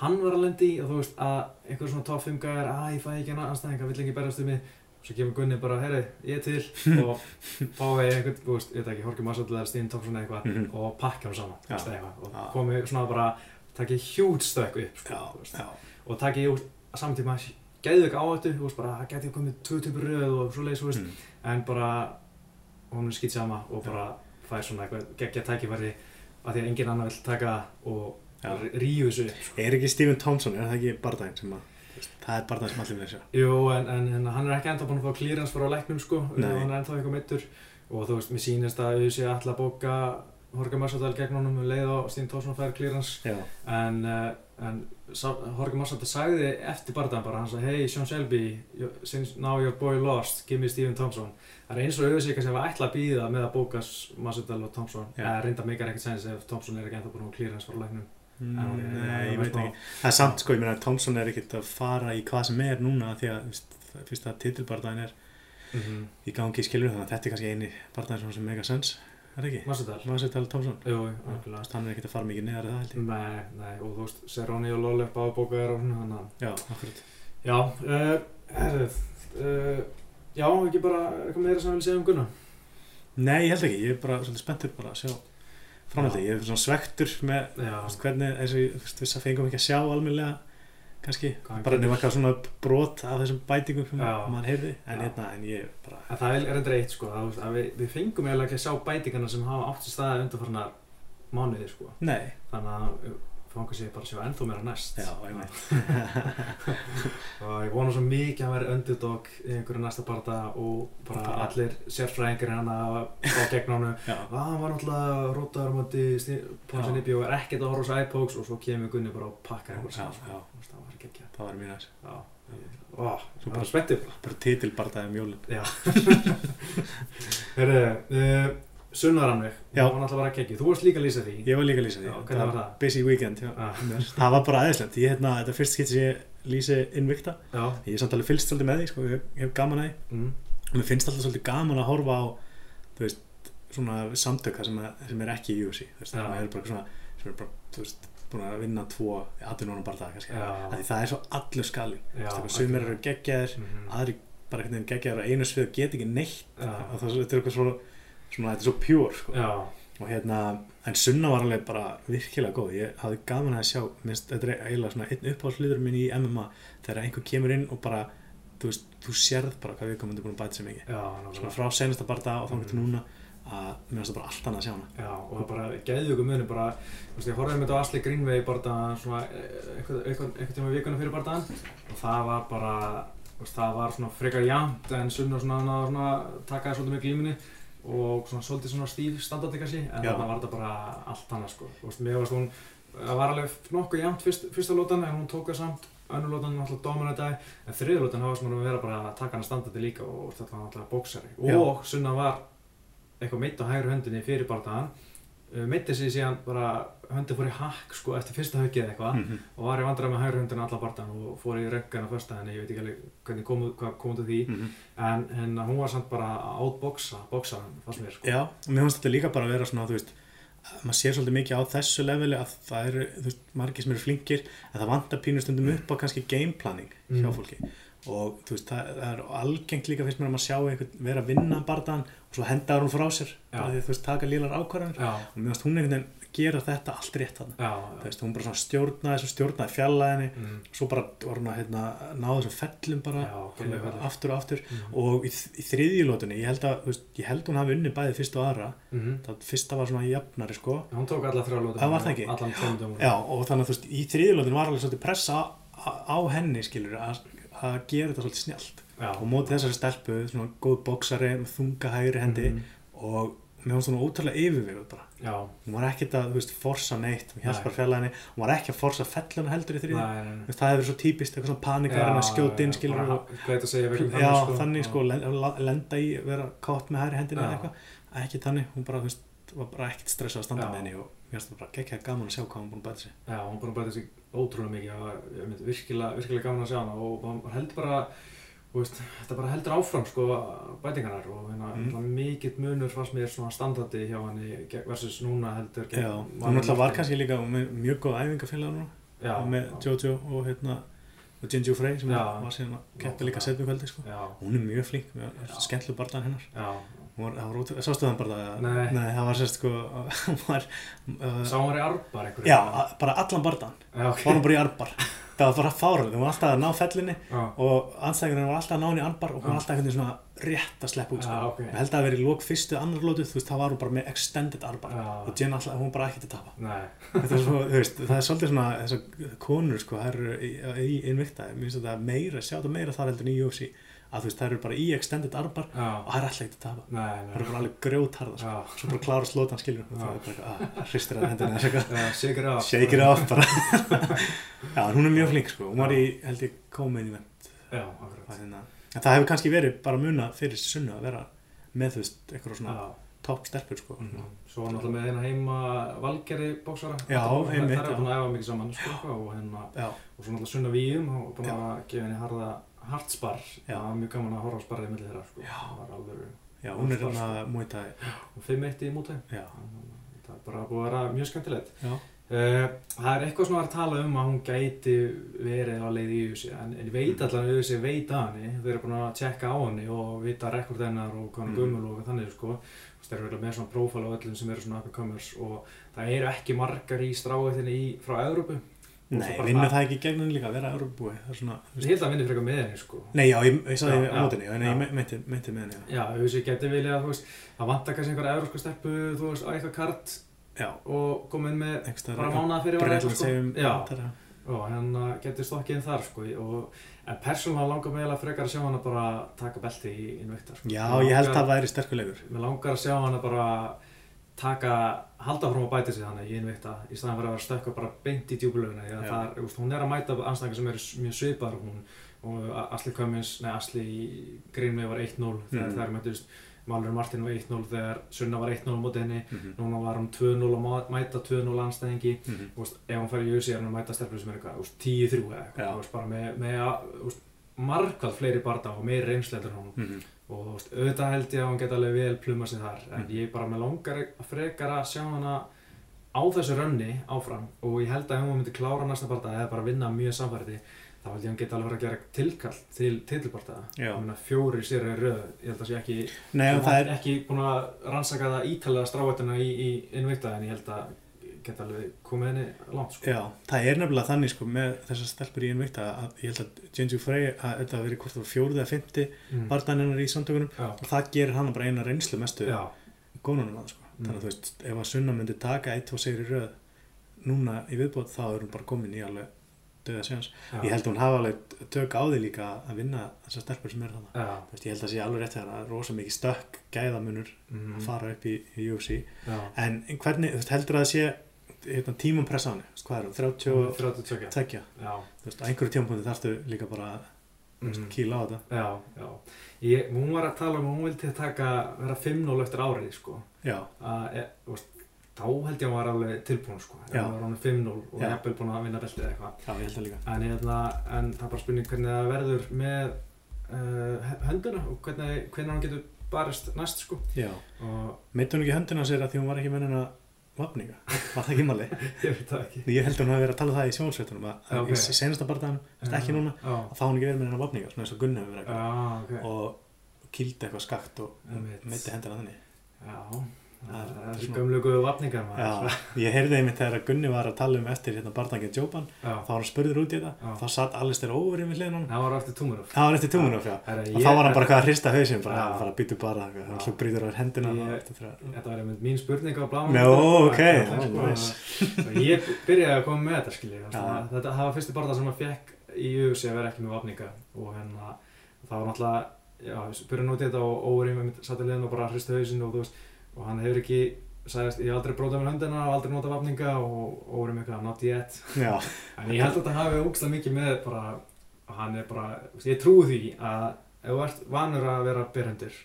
hann var að lendi og þú veist að einhver svona top 5 gæðar að ég fæ ekki hann anstæðing, hann vill ekki berast um mig svo kemur Gunni bara, herri, ég er til <laughs> og fái einhvern, þú veist, ég veit ekki Horki Marsall eða Stín eða eitthvað Mhm. og pakka hann saman, veist, eitthvað og Já. komi svona bara, takki hjút stökk upp, sko, já, og takk ég samtíma geðu ekki áhættu þú veist bara það geti komið tvö typur röð og svoleiðis þú veist Mm. en bara hún er skýt sama og bara fær svona eitthvað geggja tækifæri af því að enginn annar vill taka og ríu þessu upp sko. Er ekki Stephen Thompson, er það ekki bardaginn sem að, það er bardaginn sem allir vilja sjá. Jú en, en, en hann er ekki enda búinn að fá klírans frá læknum sko Nei. hann er ennþá eitthvað meittur og þú veist mér sýnist að við séum alltaf að bóka Horka Massadal gegn honum um leið og Stín Tórsson fær klírans Já, en, uh, en Horka Massadal sagði eftir barðan bara hann sagði hey Sean Shelby now your boy lost give me Stephen Thompson það er eins og auðvitað sem var ætla að býða með að bóka Massadal og Thompson Já. eða reynda meikar ekkert sens ef Thompson er ekki ennþá búinn að klírans frá læknum Mm, ok, nei, já, ég veit ekki. Það er samt, sko, ég meina, Thompson er ekkert að fara í hvað sem er núna því að, þú veist, fyrst að titilbardaginn er Mhm. í gangi skilur þannig að þetta er kannski eini bardaginn sem mega sens, er ekki? Massadal tala Thompson. Jú, veist, hann er ekkert að fara mikið neðar í það held ég. Nei, nei, og þú veist, Serroni og Lolli báðu bókaðar og að Já, akkurat. Já, uh, herrið, uh, já, ekki bara eitthvað meira sem við vil segja um Gunnar Nei, ég held ekki, ég er bara svolítið spenntur bara að sjá framhaldi, ég er svona svektur með Já, hvernig, eins og ég, þú veist, að fengum ekki að sjá almennilega kannski, bara nefnum eitthvað svona brot af þessum bætingum sem maður heyrði, en hérna, en ég bara, en það er endur eitt, sko, að, að við, við fengum eiginlega ekki að sjá bætingarna sem hafa átt sér staði undanfarnar mánuði, sko. Nei, Þannig að við fangum sér bara að sjá ennþá meira næst. Já, <laughs> Og ég vona svo mikið að vera underdog í einhverju næsta barða og bara Bara- allir sérfræðingar hann að fá gegn honum. Já, að hann var náttúrulega rótaður á móti Ponsi Já. Nibbi og er ekkert að horfa á iPokes og svo kemur Gunni bara og pakkar einhver saman sko. það var ekki ekki það var ó, Svo það bara- var spenntið bara bara titilbardaði um já. <laughs> Herru, Sunnaranveg Já. hún var náttúrulega bara ekki þú varst líka að lýsa því. Ég var líka að lýsa því, Já, hvernig var það? busy weekend já. Ah. það var bara aðeinslegt, ég hérna, þetta fyrst skipt sem ég lýsi Invicta Já, ég er samt alveg fylgst svolítið með því sko, ég ég hef gaman að því. Mm. og mér finnst alltaf svolítið gaman að horfa á þú veist, svona samtöka sem, er- sem er ekki í UFC þú veist, það er bara svona sem er bara, þú veist, búin að vinna tvo aðtunónum bara það kannski, það er svo allur skalin þú veist, sumir eru geggjaðir Mhm. aðri bara einhvern veginn geggjaðir á einu svið og get ekki neitt. Og það, þetta er eitthvað svona, svona þetta er svo pure sko. Og hérna, en Sunna var alveg bara virkilega góð, ég hafði gaman að sjá minnst, þetta er eiginlega svona einn uppáhaldsliður minn í MMA, þegar einhver kemur inn og bara, þú veist, þú sérð bara hvað við komum til búin að bæta sér mikið. Svona frá senasta barða og þá Mhm. til núna að mér finnst það bara allt annað að sjá hana. Já, og það bara geðið ykkur muni bara, þú veist, ég horfði með þetta á Asli Greenway bara svona einhver, einhver tíma í vikunum fyrir bardaðan og það var bara, það var svona frekar jæmt en sunna svona, svona, svona takaði svolítið með glímunni og svona svolítið svona stíf standardi kannski en þarna var þetta bara allt annað sko, þú veist, mér varst hún, það var alveg nokkuð jæmt fyrst, fyrsta lótan en hún tók það samt. Önnur lótan náttúrulega dominantaði en þriður lótan hafa svona að vera bara að taka hana standardi líka og þetta var náttúrulega bóksari og sunna var eitthvað meitt á hægri höndinni fyrir bardaðan meitti sig síðan bara höndin fór í hakk sko eftir fyrsta höggið eða eitthvað -hmm. og var í vandræði með hægri höndin alla bardaðan og fór í röggan á föstudaginn ég veit ekki alveg hvernig kom, hvað kom því Mhm. en, en hún var samt bara að átboksa boksaðan fannst mér sko Já, og mér finnst þetta líka bara að vera svona, þú veist að maður sér svolítið mikið á þessu leveli að það eru, þú veist, margir sem eru flinkir en það vantar pínustundum upp á kannski game planning hjá Mm. fólki og þú veist, það, það er algengt líka finnst mér að maður sjá einhvern vera að vinna barðan og svo hendaður hún frá sér Já. því þú veist, taka lílar ákvarðanir. Já, og finnst hún einhvern veginn gera þetta allt rétt já, þú veist, hún bara svona stjórnaði þessu stjórnaði fjallaðinni mm, svo bara var hún að hérna, ná þessum fellum bara Já, geðveikum fellum. aftur og aftur. Mm, og í, í þriðjulótunni, ég held að veist, ég held hún hafi unni bæði fyrst og aðra. Mm, það fyrsta var svona jafnari sko. Hún tók alla þrjá lóta Það var það ekki? já, og þannig að þú veist, í þriðjulótunni var alveg svolítið pressa á, á henni skilur að, að gera þetta svolítið snjált já, og mótið þessari stelpu, svona góð bóksari með þunga hægri hendi Mhm. og mér finnst hún ótrúlega já, hún var ekkert að, þú veist, forsa neitt hún hjálpar fjallaðinni, hún var ekki að forsa felluna heldur í veist, það hefur verið svo típist eitthvað svona panikar en að skjóta inn skilur bara, og að segja verkefni já, þannig, þannig sko, lenda í vera kátt með hægri Já. eitthvað. Ekki þannig, hún bara, þú veist, var bara ekkert stressað að standa Já. með henni og mér finnst það bara geggja gaman að sjá hvað hún búin að bæta sig. Já, hún bara bæti sig ótrúlega mikið og virkilega, virkilega gaman að sjá hana og hún heldur bara, veist, þetta bara heldur áfram sko bætingarnar og hérna Mm. mm. mikill munur fannst mér svona standardi hjá gegn- versus núna heldur Já, Marlon alltaf var kannski líka með mjög góð æfingafélag núna. Með Jojo og hérna og Jinju Frey sem Já. var síðan að keppa líka setjum kvöldi sko. Já, hún er mjög flink, skemmtlu barðan hennar. Var, það var ótrúlega, sástu þann barða Nei. það var sérst sko <laughs> var, uh, sá hún var í arbar einhverju? Já, bara allan barðan já, ok. Var hún bara í arbar <laughs> það var bara fárlega, hún var alltaf að ná fellinni Já, og anstæðingarinn var alltaf að ná henni í arbar og hún var alltaf einhvern veginn svona rétt að sleppa út sko. Já, ok. ég held að það verið lók fyrstu annar lótu þú veist, það var hún bara með extended arbar Já. og Jen alltaf, hún bara ekkert að tapa. Þetta er svo, þú veist, það er svolítið svona þessar konur sko, það eru í, í Invicta, mér finnst þetta meira, sjá þetta meira þar heldur en í UFC, að þú veist, það eru bara í extended arbar já, og það er alltaf ekkert að tapa. Það eru bara alveg grjótharða sko. Svo bara klára slótan skilur og það er bara, að, hristir að hendina <laughs> já, sigur af shake it off bara. <laughs> Já, hún er mjög flink sko, hún var í, held ég, komið í vend Já, akkurat. En það hefur kannski verið bara muna fyrir sunnu að vera með þú veist, eitthvað svona Já, topp stelpur sko. Mhm. Svo var náttúrulega með hérna heima valgeri einmitt, Það er búin að æfa mikið saman sko, og, hérna, og svo náttúrulega Sunna Víum og búin að gefa henni harða hartspar. Já. Það var mjög gaman að horfa á sparrið millir þeirra sko. Það var alveg já, hún er hérna mútið, og 5-1 í múti já, Það er bara búið að vera mjög skemmtilegt. Uh, það er eitthvað sem var að tala um að hún gæti verið á leið í USA en, en veit allan að USA veit að henni. Þeir eru búin að tjekka á henni og vita rekord hennar og hvað hann Mm. mm. gömul og þannig sko. Þeir eru með svona prófál á öllum sem eru svona up and comers og það eru ekki margar í stráðinni í, frá Evrópu Nei, vinnur það- ekki gegn henni líka að vera Európabúi, það er svona, þú ég veist. held að vinni frekar með henni sko. Nei, já, ég, ég sagði á já, mótinni, en ég me- meinti, með henni, já, USA geti vilja þú veist það vantar kannski einhverja evrópska steppu þú veist, á eitthvað kart já, og koma inn með bara mánaða fyrir Breitland segjum, já, og hérna getur stokkið inn þar sko og, en persónulega langar mig eiginlega frekar að sjá hana bara taka belti í Invicta sko. Já, ég held að það væri sterkulegur Mér langar að sjá hana bara taka, halda frá að bæta sig þannig í Invicta í staðan fyrir að vera stökka bara beint í úst, hún er að mæta anstæðingar sem eru mjög svipar hún og Asli Cummins, nei Asli Greenway var 1-0 þegar Mm. þær mættust Malur Martin var 1-0 þegar Sunna var 1-0 á móti henni Mhm. núna var hún 2-0 að mæta 2-0 anstæðingi Mhm. Þú veist, ef hún fær í USA er hún að mæta stelpur sem er eitthvað þú veist, 10-3 eða eitthvað bara með, með margkvæð fleiri barða og meiri reynsleitur hún Mhm. Og þú veist, auðvitað held ég að hún geta alveg vel pluma sig þar en Mhm. ég bara með langar að frekar að sjá hana á þessu rönni áfram og ég held að ef hún myndi klára næsta barða eða bara vinna mjög samfærdi þá held ég að hún geta alveg verið að gera tilkall til titilbarða Já. fjóri sér er röð ég held að sé ekki Nei, ég það er, ekki búin að rannsaka það ítalega strávætuna í, í innvikta en ég held að geta alveg komið henni langt sko. já, það er nefnilega þannig sko með þessar stelpur í innvikta að ég held að Genji Frey, að þetta verið hvort það var fjórið eða fymti mm. barðan hennar í samtökunum já, og það gerir hann bara eina reynslu mestu gónunum að sko. Mm. þannig að þú veist, ef að Sunna myndi taka eitt og segir í röð núna í viðbót þá er hún bara komin í alveg döða séans. Ég held að hún hafa alveg tök á því líka að vinna þessar stelpur sem er þannig. ég held að sé alveg rétt þegar að rosa mikið stökk gæðamunur mm, að fara upp í, í UFC já. en hvernig, þú veist, heldur að sé hérna, tímum pressa veist, hvað er það, 32 32 já, þú veist, á einhverju tímapunkti þarftu líka bara að veist, Mhm. kýla á þetta. Já, já. Ég, hún var að tala um að hún vildi taka vera 5-0 eftir árið sko. Já, að, e, veist, þá held ég að hún var alveg tilbúin sko. Hún var hann 5-0 og jafnvel búin að vinna beltið eða eitthvað. En, hérna, en það er bara spurning hvernig það verður með uh, hönduna og hvernig, hvernig hann getur barist næst sko. Já, og meitt hún ekki höndina sér að því hún var ekki með hennar vapninga, var það ekki máli? <laughs> Ég ég held að hún hafi verið að tala það í sjónsveitunum að, Já, ok. að í senasta barðan, ekki núna að þá hún ekki verið með hennar vapninga, svona eins og Gunni hefur verið já, eitthvað ok. Og kýldi eitthvað skakt og meitti hendina þannig. Já, Það er- svona- gömlu guðu vapningar. Já, ég heyrði einmitt þegar að Gunni var að tala um eftir hérna barndangin Jópan, já, þá var hann spurður út í þetta þá satt Alistair við hliðin á hann það var eftir túmurof það var eftir túmunum já. Og þá var hann bara eitthvað að hrista hausinn bara, Já. bara býtu bara, hann hljóð brýtur á hendina Ég- Þetta var einmitt mín spurning á bláma Nó, ok, já, nice. Ég byrjaði að koma með þetta skilji Já. Þetta hafa fyrsti barða sem maður fekk í að með og hérna var já, byrjaði nút í þetta og Óri satt í liðin og bara hristi hausinn og þú veist og hann hefur ekki sagðist, ég hef aldrei brótað með höndina og aldrei notað vapninga og með eitthvað not yet <laughs> en ég held að þetta hafi ógstað mikið með bara að hann er bara, ég trúi því að ef þú ert vanur að vera berhundur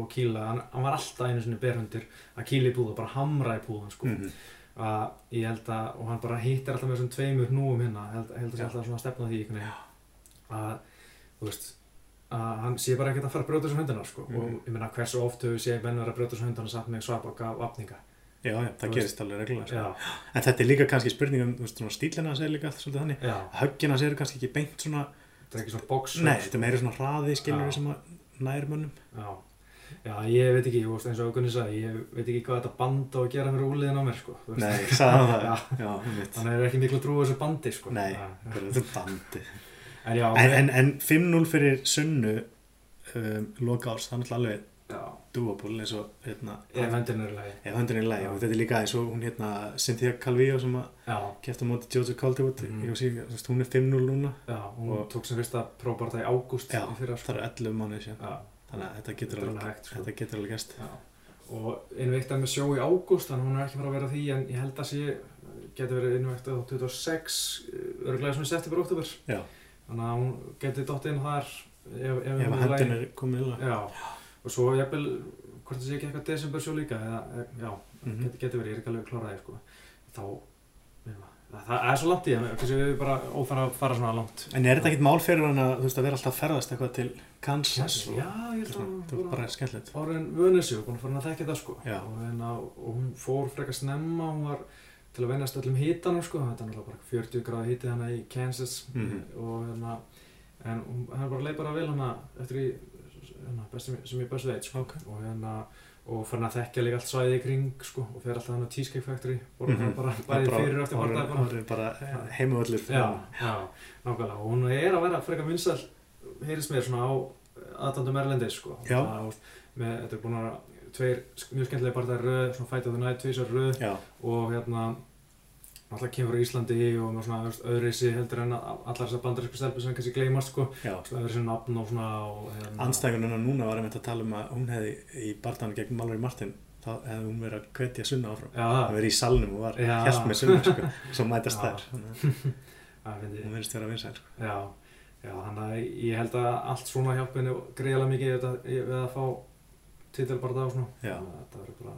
og kýla, hann, hann var alltaf einu sinni berhundur að kýla í púða, bara hamra í púðan sko. Mhm. að ég held að, og hann bara hittir alltaf með þessum tveimur hnúum hérna, held, held að sé Já. alltaf svona að stefna því að, þú veist að hann sé bara ekkert að fara að brjóta þessum hundina sko. Mhm. og ég meina hversu oft hefur sé menn verið að brjóta þessum hundina samt með svapaka vapninga já, já, það gerist alveg reglulega sko. en þetta er líka kannski spurning um þú veist, svona stílina hans er líka svolítið þannig. Höggina sér kannski ekki beint svona þetta er ekki svona box nei, þetta er meiri svona hraði skilur sem að nær mönnum. Já, já, ég veit ekki, veist, eins og Gunni sagði ég veit ekki hvað þetta band á að gera fyrir úliðin á mér sko, nei, sagði hann það. <laughs> Þannig er ekki miklu að trúa þessu bandi sko. nei, þetta er bandi En já, en, en, en 5-0 fyrir sunnu um, loka árs, það er náttúrulega alveg doable eins og hérna, ef hendin er lagi. ef höndin er Já. og þetta er líka eins og hún hérna Cynthia Calvillo sem að kefta á móti Jojo Calderwood mm. hún er 5-0 núna já, hún Og- tók sem fyrsta próbarta í ágúst sko. það eru 11 mánuði síðan Já, þannig að þetta getur er alveg, hægt, sko. þetta getur alveg gæst. Og innveiktað með sjó í ágúst, þannig að hún er ekki fara að vera því, en ég held að sé, getur verið innveiktað á 26, örgulega svona september, oktober. Já. Þannig að hún getur dótt inn þar ef, ef, ef hún að er lag Já, og svo jafnvel, hvort það sé ekki eitthvað desember sjó líka, eða, já, Mhm. getur, getur verið, ég er ekki alveg kláraði, sko. Þá, það, það er svo langt í það, við bara óþarf að fara svona langt. en er þetta ekkit mál fyrir hann að veist að vera alltaf að ferðast eitthvað til Kansas Já, og ég held að það er bara skemmtilegt Árin vunni sig og búin að fara að þekka það sko Já. og, hérna, og hún fór frekar snemma hún var til að venjast öllum hitanum sko þetta er náttúrulega bara 40 gráði hiti hana í Kansas Mhm. og hérna en hann bara leið bara vel hana eftir í hérna, sem, sem ég best veit sko. Ok. og hérna og fann að þekkja líka allt svæði í kring sko, og fer alltaf hann á Cheesecake Factory og mm Mhm. bara bæði fyrir og eftir barndag bara, bara heimavöldur Já, já, nákvæmlega og hún er að vera frekar vinsal heyrist mér svona á aðdandum erlendis sko Já. Það, með, þetta er búin að tveir mjög skemmtilega barðar röð, svona Fight of the Night tvísar röð já, og hérna alltaf kemur á Íslandi og með svona öðruvísi heldur en allar þessar bandarísku stelpur sem kannski gleymast sko. Öðruvísi nafn og svona hérna, Anstæðununa núna var einmitt að tala um að hún hefði í barndan gegn Mallory Martin þá hefði hún verið að hvetja sunna áfram. Hún verið í salnum og var Já. hjælt með sunna sko, <laughs> svo mætast þær. <laughs> Hún verðist vera vinsæl. Sko. Já, já, þannig að ég held að allt svona hjálpi henni greiðlega mikið við, þetta- að fá titilbarða og svona. Það verður bara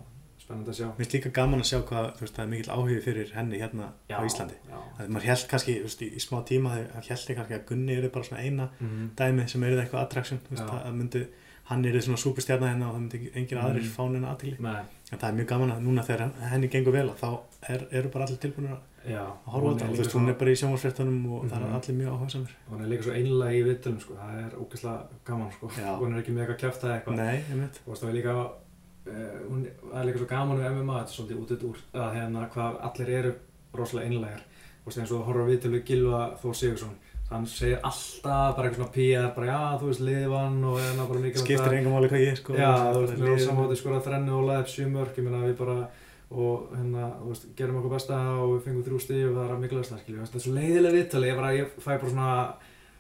spennandi að sjá Mér finnst líka gaman að sjá hvað, þú veist, það er mikill áhugi fyrir henni hérna á Íslandi. já. Það maður held kannski, þú veist, í, í smá tíma það held ég kannski að Gunni eru bara svona eina Mhm. dæmi sem eru eitthvað attraction, þú veist, Já. það það myndi, hann eru svona superstjarnar hérna og það myndi engin aðrir Mhm. fánin aðtíli. Nei, En það er mjög gaman að núna þegar henni gengur vel að þá er, eru bara allir tilbúinir að já að horfa á þetta. og Þú veist, hún er bara í sjónvarsfréttunum og það Mhm. er allir mjög áhugasamir. hún er líka svo einlega í vittunum sko. það er ógeðslega gaman sko. Já. hún er ekki með eitthvað eitthvað Nei, ég veit. og það er líka hún það er líka svo gaman við MMA þetta er svolítið út úr að hérna hvað allir eru rosalega einlegar og eins og horfum við til við Gilva Þór Sigursson hann segir alltaf bara eitthvað svona PR bara já þú veist liðvann og hérna bara mikið Skiptir engum máli hvað ég sko. já þú veist við á liðið- samváti skora þrennu og laðið sjö mörk ég meina við bara og hérna þú veist gerum okkur besta og við fengum þrjú stíð og það er að mikilvægast það skilju þetta er svo leiðilega viðtali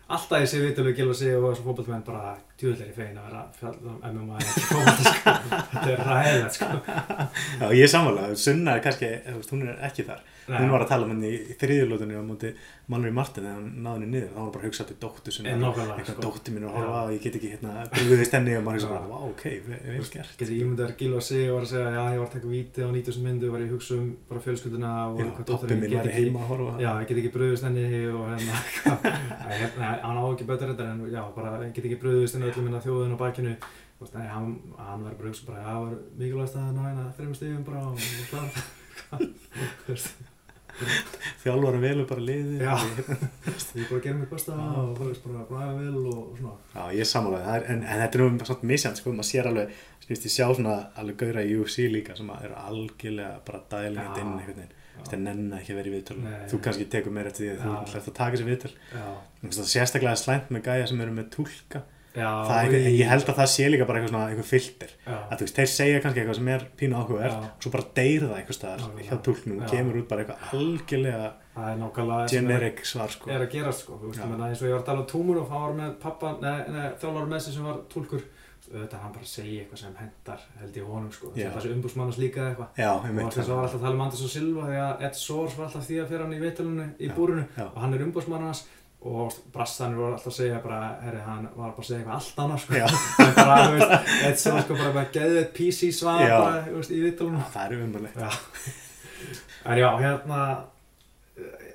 alltaf ég sé viðtali við Gilva sig og þessu fótballmenn bara djúðlega í fegin að vera að fjalla um MMA en ekki fótball sko þetta er ræðilegt sko <laughs> Já, ég er sammála. Sunna er kannski, þú veist, hún er ekki þar. Hún var að tala um henni í þriðjulótunni á móti Mallory Martin þegar hann náði henni niður. þá var hún bara að hugsa til dóttu nákvæmlega, Eitthvað sko. dóttu mín er að horfa á, ég get ekki hérna brugðist henni og maður Já. bara, vá, ok, vel gert. Getur ímyndar Gilva sig og var að segja já ég var að taka víti á 9000 myndu var ég að hugsa um bara fjölskylduna og hvað dótturinn minn get ekki að já ég get ekki bröðust henni og hérna <laughs> hérna, hann á ekki betur þetta en já bara ég get ekki bröðust henni öllum bakinu. Þú veist, nei, hann, hann verður bara að hugsa bara já það var mikilvægast að ná hérna þreim stíðum bara og og klára <laughs> Þú veist, Þjálfarum velur bara liði. Já. Ég- bara gerum mitt besta og þú veist bara bræða vel og svona Já, ég er sammálaðið, en, en þetta er nú svona misjant, sko, maður sér alveg, ég sjá svona alveg gauðra í UFC líka sem að eru algjörlega bara dælingat inn einhvern veginn. Það nenni ekki að vera í viðtölu. Nei. Þú kannski tekur meira eftir því að þú ætlar að taka þessi viðtöl. já Þú veist, það er sérstaklega slæmt með gæja sem eru með túlka. Það eitthvað- ég held að það sé líka bara eitthvað svona, eitthvað filter. já. Að þú veist, þeir segja kannski eitthvað sem er pínu áhugavert og svo bara deyr það eitthvað staðar hjá túlknum og kemur út bara eitthvað algjörlega það er er- generic svar, sko. er að gerast sko, þú veist, eins og ég var að tala um Túmur og hann var með pappa, nei, nei þjálfur með sem var túlkur, auðvitað hann bara segja eitthvað sem hendar, held ég honum sko, þessi umbúsmannars líka eitthvað. Og þess að var alltaf að tala um Anders og Silva að Ed Soares var alltaf því að fyrir hann í vitalunni í Já. og hann er umbúsmannars og Brassanir voru alltaf að segja bara, herri, hann var bara að segja eitthvað allt annars sko, en bara, þú veist, Ed Soares sko bara með geðið PC svar Já. bara, þú veist, í vitalunum Já, það er umhverfilegt. Já. En já, hérna eh,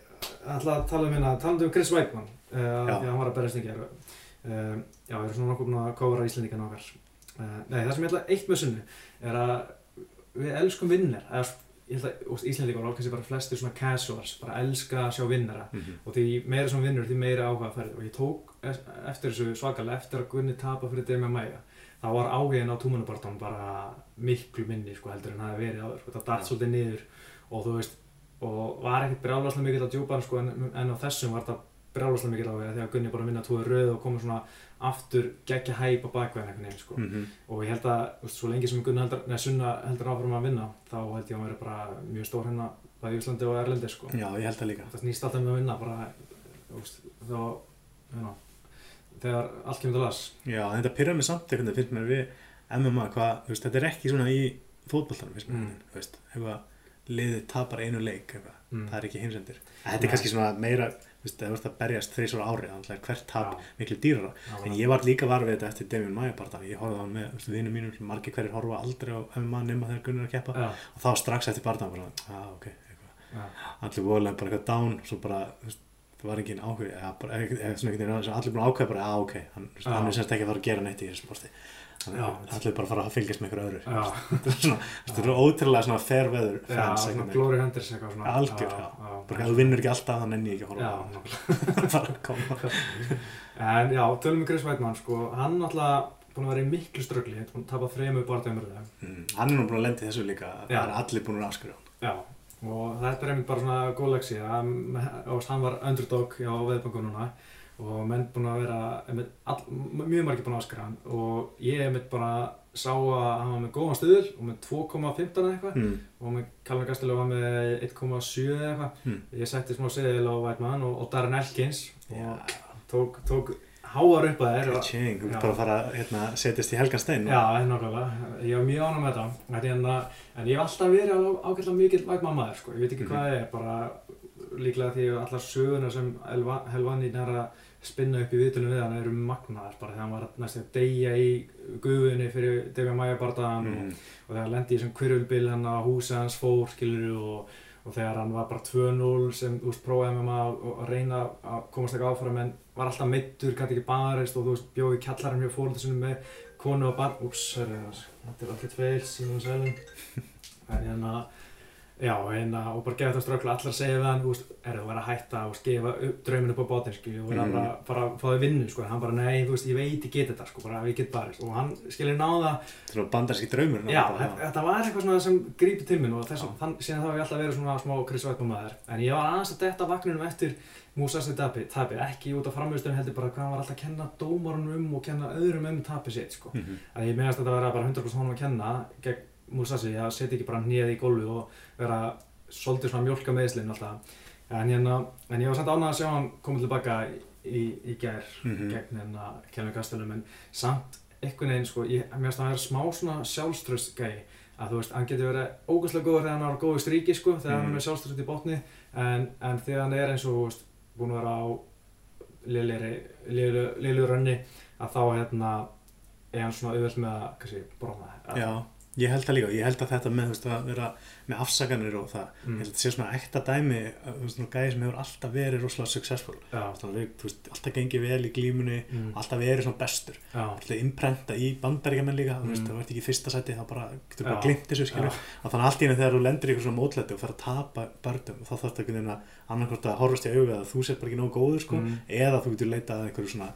að tala um hérna, talandi um Chris Weidmann uh, Já. því að hann var að berjast í gerð uh, Já, við erum svona nokkuð búin að kóra Íslendingan okkar uh, Nei, það sem ég ætla eitt með sunnu er að við elskum vinnir eða ég held að úst, Íslendingar og ákveðs bara flestir svona casuals bara elska að sjá vinnara Mhm. og því meira sem vinnur, því meira áhuga að ferði og ég tók eftir þessu svakalega eftir að Gunni tapa fyrir Demi Maia þá var áhugin á túmunabartón bara miklu minni sko heldur en það hefði verið áður sko, það datt Já. svolítið niður og þú veist og var ekkert brjálaslega mikill að djúpa sko, en, en á þessum var það brjálaslega mikill áhuga því að Gunni bara vinna tóði röð og komið svona aftur geggja hæp á bakveðin einhvern veginn sko Mhm. og ég held að veist, svo lengi sem Gunni heldur, neða Sunna heldur áfram að vinna þá held ég að hann verið bara mjög stór hérna bæði Íslandi og Erlendi sko Já, ég held það líka. það snýst alltaf með að vinna bara veist, þá hérna, þegar allt kemur til las Já, þetta pyrra mig samt einhvern veginn finnst mér við MMA hvað, veist, þetta er ekki svona í fótboltanum, finnst mér, Mm. veist, eitthvað liðið tapar einu leik, eitthvað, Mm. það er ekki heimsendir. Þetta er kannski svona meira, það er að berjast þrísvara ári, þannig að hvert tap Já. miklu dýrara. Já, En ég var líka var við þetta eftir Damian Maia bara, ég horfði á hann með, vinum mínum, sem margir hverjir horfa aldrei á MMA nema þegar Gunnar er að keppa. Já, og þá strax eftir barndan bara, ah, ok, eitthvað, allir voðlega bara eitthvað down, svo bara, þú veist, það var engin áhuga, eða bara, eða svona einhvern veginn, allir búin að ákveða bara, ah, ok, hann, hann er semst ekki að fara að gera neitt í þessu sporti. Að allir bara að fara að fylgjast með ykkur öðru. <laughs> Þetta er ótrúlega svona fans, svona. Glory Hunters eitthvað svona Algjör. Bara þú vinnur ekki alltaf, þá nenni ég ekki að horfa á það. <laughs> að <laughs> en já, tölum við Chris Weidmann sko, hann alltaf búin að vera í miklu ströggli, hann búin að tapa þrejum bardæmurlega Mm, Hann er nú búin að lendi þessu líka, það er allir búin að afskrifa hann. Og þetta er einmitt bara svona góð leksi hann var underdog á veðbanku núna og menn búin að vera einmitt, all, mjög margir búin að afskara hann og ég einmitt bara sá að hann var með góðan stuðul og með 2,15 eða eitthvað Mm. og með Callum Gastelum var með 1,7 eða eitthvað Mm. ég setti smá seðil á Whiteman og, og Darren Elkins og tók, tók háar upp að þér Tjeng, þú ert bara að fara að hérna, setjast í helgan stein. Já, það er nákvæmlega. Ég var mjög ánum með þetta. En, hérna, en ég hef alltaf verið alveg ágætlega mikill vægmann maður, sko. Ég veit ekki Mhm. hvað það er, bara líklega því að allar söguna sem Elva- Helvani er að spinna upp í viðtölum við hann eru magnaðar bara þegar hann var næstu að deyja í guðunni fyrir Devja Maja bardaðan mm. og, og þegar hann lendi í þessum kvirulbil hann að húsa hans fór skilur og, og þegar hann var bara 2-0 sem þú veist prófaði með maður að, reyna að komast ekki áfram en var alltaf meittur, gæti ekki barist og þú veist bjóði kjallarinn hjá fóröldasunum með konu og barn, úps, þetta er alltaf feil, sínum og sælum en hérna Já, hérna, og bara gefa þetta ströggla, allar segja við hann, veist, er það að vera að hætta og gefa upp drauminu upp á bátinn, skilju, og vera Mhm. bara, bara að fá þau vinnu, sko, hann bara, nei, þú veist, ég veit, ég get þetta, sko, bara, ég get barist, og hann, skilju, náða, Svona bandarski draumur já, þetta, þetta var eitthvað svona sem grípi til minn og þess, Já. þann, síðan þá hef ég alltaf verið svona smá Chris Weidman maður, en ég var aðeins að detta vaknunum eftir Musasi tapi, tapi, ekki út af framhjústunum heldur bara hvað hann var alltaf að kenna dómarunum um og kenna öðrum um tapi sitt, sko. Mhm. að ég meðast að þetta vera bara 100% honum að kenna gegn Musasi að setja ekki bara hnið í gólfið og vera svolítið svona mjólka meðslinn alltaf. En, hérna, en ég var samt ánægð að sjá hann komið tilbaka í, í gær Mhm. gegn hérna Kevin Gastelum en samt einhvern veginn sko, ég meðast að hann er smá svona sjálfströst gæi. Að þú veist, hann getur verið ógæslega góður þegar hann er á góðu stríki sko, þegar hann Mhm. er með sjálfströst í botni. En, en þegar hann er eins og þú veist, búin að vera á liðlu rönni að þá hérna er hann svona auðvöld með að bróma Já, ég held það líka, ég held að þetta með, veist, að vera með afsaganir og það, Mm. ég held að þetta sé svona ekta dæmi, þú veist, gæði sem hefur alltaf verið rosalega successful, Já, Alltaf, þú veist, alltaf gengið vel í glímunni, mm. alltaf verið svona bestur, alltaf imprenta í bandaríkjamenn líka, þú veist, Mm. það vart ekki í fyrsta seti, þá bara, getur bara glimt þessu, skilur, að þannig allt í henni þegar þú lendir í eitthvað svona mótlæti og fer að tapa börnum, þá þarf þetta einhvern veginn að annarkvort að horfast í auga að þú sett bara ekki nógu góður, sko, Mm. eða þú getur leitað að einhverju svona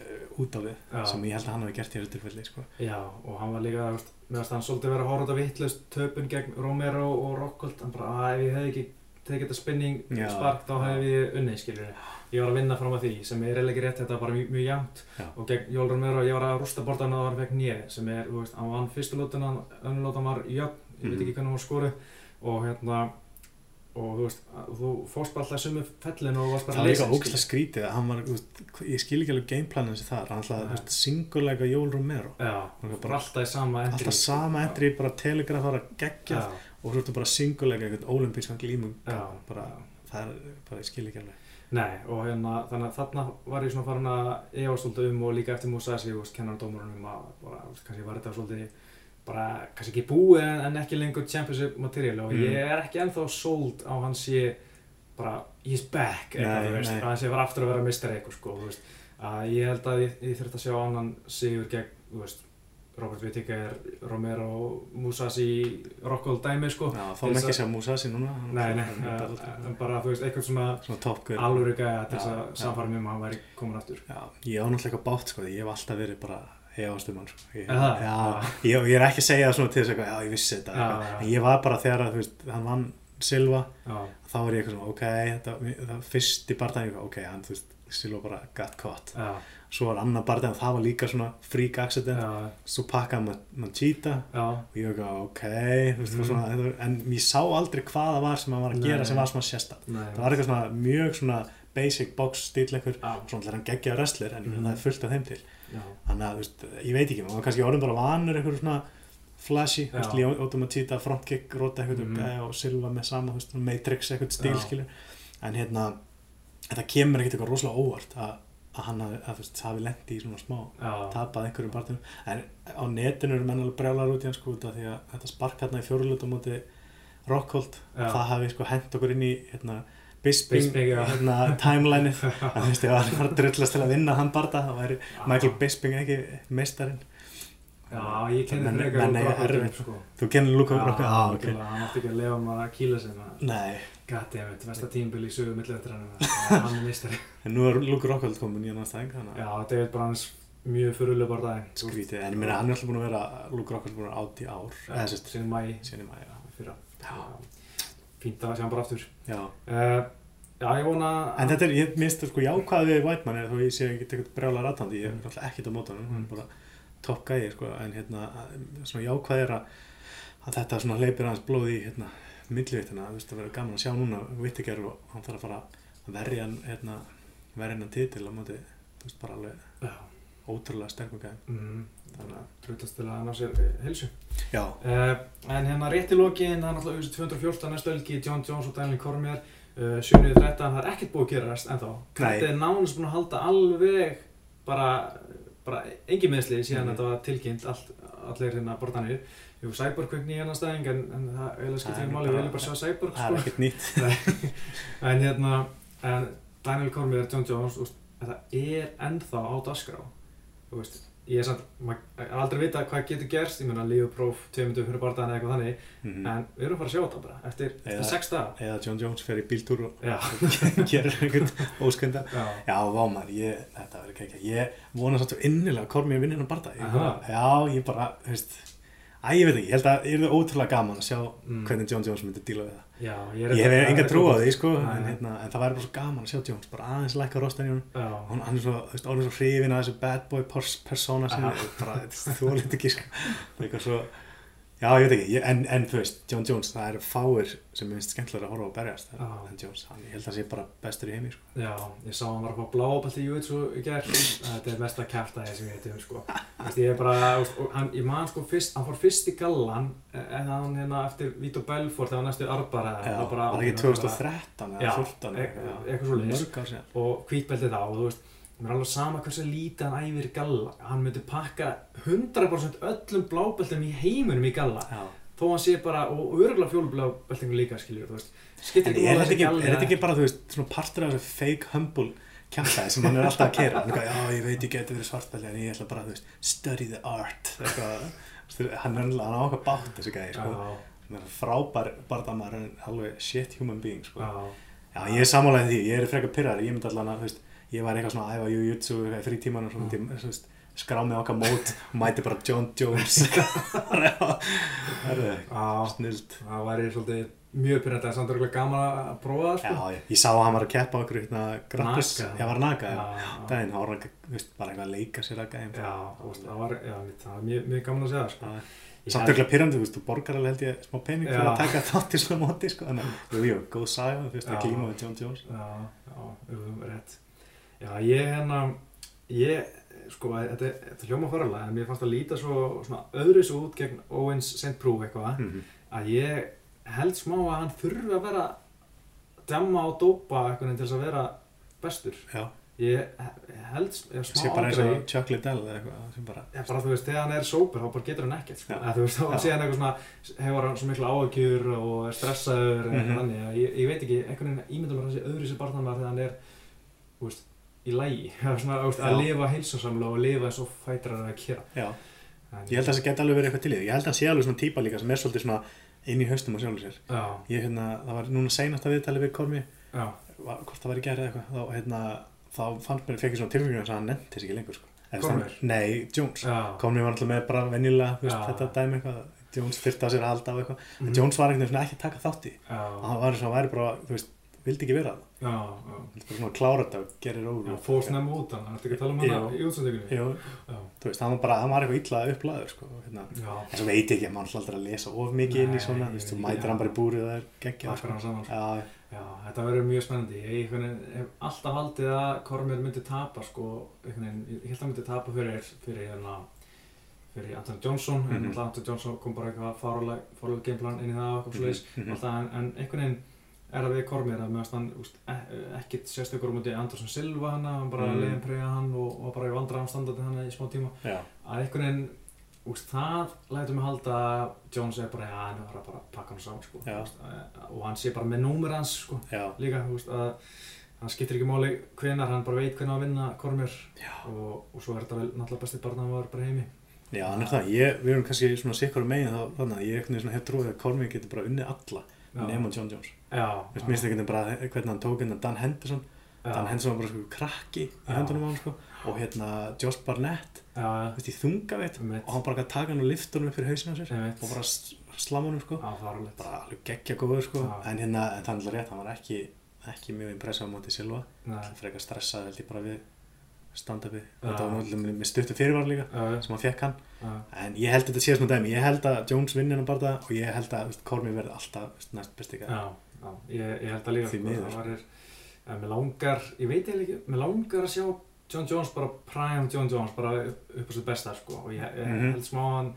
uh, út á við, Já. sem ég held að hann hafi gert í þessu tilfelli, sko. já, og hann var líka, veist, meðast hann svolítið verið að horfa út af vittlust töpun gegn Romero og Rockhold, hann bara, að ef ég hefði ekki tekið þetta spinning Já. spark, þá hefði ég unnið, skiljur ég var að vinna fram að því, sem er eiginlega ekki rétt þetta var bara mjög, mjög jæmt og gegn Jól Romero, ég var að rústa bortan að hann fekk nýja, sem er, þú veist, hann vann fyrstu lótuna, önnur lótan var jöfn, ég veit Mhm. ekki hvernig hann var skorið. Og hérna og þú veist, að- þú fórst bara alltaf sumu fellin og varst bara það var líka ógæslega skrítið að hann var, þú veist, ég skil ekki alveg gameplanin sem það, hann alltaf, þú veist, singulega Jól Romero, já, var bara alltaf í sama endri alltaf sama endri, bara telegrafara geggjað já, og svo ertu bara singulega einhvern olimpískan glímum, bara, það er, bara, ég skil ekki alveg. Nei, og hérna, þannig að þarna var ég svona farin að efast svolítið um og líka eftir Musasi og kennar dómarunum að bara, þú veist, kannski var þetta svolítið bara, kannski ekki búið en, en ekki lengur championship material og Mm. ég er ekki ennþá sold á hann sé bara, he's back eitthvað, Nei, nei. að hann sé var aftur að vera mistar eitthvað, sko, að ég held að ég, ég þurft að sjá annan sigur gegn, þú veist, Robert Whittaker, Romero, Musasi, Rockhold dæmi, sko. Já, þá þess ekki að- sjá Musasi núna. Nei, nei, er uh, bara- þú veist, eitthvað svona alvöru gæja til þess Já, að samfara um að hann væri komin aftur Já, ég á náttúrulega eitthvað bátt, sko, ég hef alltaf verið bara hefast um hann, sko. Ég, ég, ég er ekki að segja það svona til þess að, já, ég vissi þetta, Já, já. En ég var bara þegar að, veist, hann vann Silva, þá var ég eitthvað svona, ok, þetta, það fyrst í barndagin, ok, hann, veist, Silva bara got caught. Svo var annar barndagin, það var líka svona freak accident, svo pakkaði man cheetah já, og ég var eitthvað, ok, veist, Mhm. svona, en ég sá aldrei hvað það var sem hann var að gera Nei. sem var svona nei, Það var eitthvað svona mjög svona basic box stíl já, svona hann geggja wrestler en Mhm. það er fullt af þeim til. Þannig að, veist, ég veit ekki, maður var kannski orðin bara vanur einhver svona flashy, Automatita, frontkick, rota eitthvað mm -hmm. og Silva með sama, veist, Matrix eitthvað stíl. En hérna, það kemur ekkert eitthvað rosalega óvart að, að hann að, þú veist, hafi lendi í svona smá tapað einhverjum partum en á netinu eru menn alveg brjálar út í hann sko því að þetta spark hérna í fjóruleita móti Rockhold, það hafi sko hent okkur inn í hérna, Bisping, já. hérna, timelineið. <laughs> Að þú veist, hann var drullast til að vinna hann barða, þá væri Michael Bisping ekki meistarinn. Já, ég kenni Menn- frekar Rockhold erfitt. sko. þú kennir Luka já, Rockhold, ah, ok. hann átti ekki að lefa maður að kýla sig maður. Nei, goddammit, versta tímbil í sögu millivöttrannum hann er mistari <laughs> en nú er Luka Rockhold komin í hann aðstæðing þannig já, að David Brands mjög fyrirlega bara daginn skrítið, en ég meina hann er alltaf búin að vera Luka Rockhold búin að vera átt í ár. Síðan mæ fínt að sjá hann bara aftur já uh, já, ég vona En þetta er, ég minnst sko jákvæði við Whiteman er þó ég sé ekki eitthvað brjála ratandi, ég er Mm. náttúrulega ekkert á hann Mm. er bara topp gæði sko, en hérna, svona jákvæði er að, að þetta svona hleypir aðeins blóð í hérna, millivittina, þú veist, það verður gaman að sjá núna Vittiger og hann þarf að fara að verja hann, hérna, verja hann titil á móti, þú veist, bara alveg já, ótrúlega sterkum gæði. mm, þannig að trútast til að ná sér eh, heilsu Já, Uh, en hérna rétt í lokin, það er náttúrulega auðvitað 214 næstu helgi, John Jones og Daniel Cormier. uh, 7.13, það er ekkert búið að gerast ennþá. Nei. Þetta er nánast búin að halda alveg bara, bara engin meðsli síðan Mhm. þetta var tilkynnt allt, allir hérna bortanir. Jú, Cyborg kveikni í hennar staðing en, en það eiginlega skipt Það er ekki máli, við viljum bara sjá Cyborg það er sko. ekkert nýtt <laughs> En hérna, en Daniel Cormier, John Jones, þetta er ennþá á dagskrá. Þú veist, ég er samt, maður er aldrei vita hvað getur gerst, ég meina Lífupróf, tveimundum fyrir barðan eða eitthvað þannig, Mhm. en við erum að fara að sjá þetta bara, eftir, Eða- eftir sex daga. eða John Jones fer í bíltúr og <laughs> gerir einhvern óskönda já, Já, vámar, ég, þetta verður ekki Ég vona samt svo innilega að barða ég, Aha. bara, Já, ég bara, þú veist Æ, ég veit ekki, ég held að það er ótrúlega gaman að sjá Mm. hvernig John Jones myndi díla við það. Já, ég Ég hef enga trú á því, sko en, hérna, en það væri bara svo gaman að sjá Jones bara aðeins lækka rostan í hann, hann er svo, þú veist, orðin svo hrifin að þessu bad boy pers persóna sem Aha. er bara, þú lítið ekki, sko Það er eitthvað svo Já, ég veit ekki, en, en þú veist, John Jones, það eru fáir sem minnst skemmtilega að horfa að berjast Já. en Jones, hann, ég held að það sé bara bestur í heimi, sko já, ég sá hann var að fá blábalt í Júitsu í gerð, þetta er mesta kæftæði sem ég veit um, sko. Ég er bara, og hann, ég man sko fyrst, hann fór fyrst í gallan, en hann hérna eftir Vito Belfort, það var næstu arbara, Já, það var ekki það bara- 2013 Já, eða 14 e- eitthvað svoleiðis. mörg ár síðan og hvítbeltið þá og þú veist, mér er alveg sama hversu lítið hann æfir í galla. Hann myndi pakka 100% öllum blábeltum í heiminum í galla. Já. þó hann sé bara, og örgulega fjólublábeltingu líka skiljur, þú veist. Skiptir En er máli þetta ekki, galli er þetta ekki bara, þú veist, svona partur af þessu fake humble kjæftæði sem hann er alltaf að keira hann er eitthvað, já, ég veit ég geti verið svartbelti en ég ætla bara, þú veist, study the art. Eitthvað, hann er alveg hann á okkar bátt þessi gæði, sko. Hann er frábær bardamar en alveg shit human being, sko. Já, Já, ég er sammálaðið því, ég er frekar pyrrar, ég myndi allan að, þú veist, ég var eitthvað svona að æfa jujutsu eitthvað í frítíman og svo myndi, ég, þú veist, skrá mig okkar mót og mæti bara John Jones. <laughs> Það er já snilt. það væri svolítið mjög pyrrandi en samt örgulega gaman að prófa það Já, sko ég, ég sá að hann var að keppa okkur hérna Naga. ég var að já, já. já, Daginn, var hann, bara eitthvað að leika sér að gæðin. já, það var, já, það var mjög, gaman að segja það sko Samt örgulega pyrrandi, þú veist, þú borgar alveg held ég smá pening fyrir Já. að taka þátt í svona móti, sko, þannig að, jú, jú, góð saga, þú veist, að Já. glíma við John Jones. Já, já, um, rétt. Já, ég hérna, ég, sko, þetta, þetta hljóma faralega, en mér fannst að líta svo svona öðru svo út gegn Owens St. Prue eitthvað, Mhm. að ég held smá að hann þurfi að vera djamma og dópa eitthvað til þess að vera bestur. Já, Ég held ég smá sé bara eins og Chuck Liddell eða eitthvað, sem bara, Já, bara þú veist, þegar hann er sóper, þá bara getur hann ekkert, sko. Þú veist, þá sé hann eitthvað svona, hefur hann svo mikla áhugjur og er stressaður eða Mhm. eitthvað þannig. að Ég, ég veit ekki, einhvern veginn ímyndum að hann sé öðru sér barnanmar þegar hann er, þú veist, í lægi. <laughs> svona, veist, að lifa heilsansamlega og lifa eins og fætur hann að gera. já. Ég held að það geti alveg verið eitthvað til í því. Ég held að hann sé alveg svona típa líka sem er svolítið svona inn í haustum á sjálfur sér. Ég, hérna, það var núna seinast að viðtali við Kormi, hvort það var í gerð eitthvað, þá, hérna, þá fannst mér, fekk ég svona tilfengið að hann nefndi þess ekki lengur, sko. Hann- Nei, Jones. Kormi var alltaf með bara venjulega, þetta dæmi eitthvað, Jones þyrfti að sér að halda á eitthvað. Mhm. Jones var svona ekki að taka þátt í. Og hann var eins og hann væri bara, þú veist, vildi ekki vera það. já, já. Hann vildi bara svona klára þetta og gerir over. Já, fór snemma út hann, ertu ekki að tala um hann Já. í útsendingunni? Þú veist, hann var bara, hann var eitthvað illa upplaður, sko, hérna. En svo veit ég ekki að mann alltaf að lesa of mikið inn í svona, þú veist, þú mætir hann bara í búrið og það er saman, sko. Já, þetta verður mjög spennandi. Ég hef alltaf haldið að Kormir myndi tapa, sko, ég held að hann myndi tapa fyrir, fyrir hérna, fyrir Anthony Johnson, en Mhm. alltaf Anthony Johnson kom bara eitthvað faruleg, gameplan inn í það Mhm, mhm. en einhvern veginn er það við Kormir að meðast hann, úst, e ekkit sérstökur á mútið Anderson Silva hana, hann bara Mhm. leiðin preyja hann og, og bara í vandræðum standandi hann í smá tíma, já, að einhvern veginn, úst, það lætur mig halda að Jones er bara, já, hann er bara að pakka hann saman, sko, úst, og hann sé bara með númer hans, sko, líka, veist, að hann skiptir ekki máli hvenar, hann bara veit hvernig að vinna Kormir já. og, og svo er þetta vel náttúrulega besti barnaðar bara heimi. Já, hann er það. Ég, við erum kannski svona sikkur megin þá þannig að ég hef trúið að Cormier getur bara unnið alla nema John Jones. Mér finnst ekki bara hvernig hann tók hérna Dan Henderson. já, Dan Henderson var bara sko krakki í höndunum á hann sko og hérna Josh Barnett, veist, í þungaveit Einmitt. og hann bara taka hann og lifta hann upp fyrir hausinu á sér Einmitt. og bara slamma hann sko. Bara alveg geggja góður sko. En hérna, en það er alltaf rétt, hann var ekki, ekki mjög impressað á móti Silva. Frekar stressað held ég bara við stand-upið. Já. Þetta var náttúrulega með stuttu fyrirvar líka Já, sem hann fekk hann. já, En ég held að þetta sé svona dæmi, ég held að Jones vinni hann bara og ég held að Cormier verði alltaf næst besti gæði. ég, ég held að líka, Því sko, miður. það var er, en mér langar, ég veit eiginlega ekki, mér langar að sjá John Jones bara prime John Jones bara upp á sitt besta, sko, og ég, ég Mhm. held smá að hann,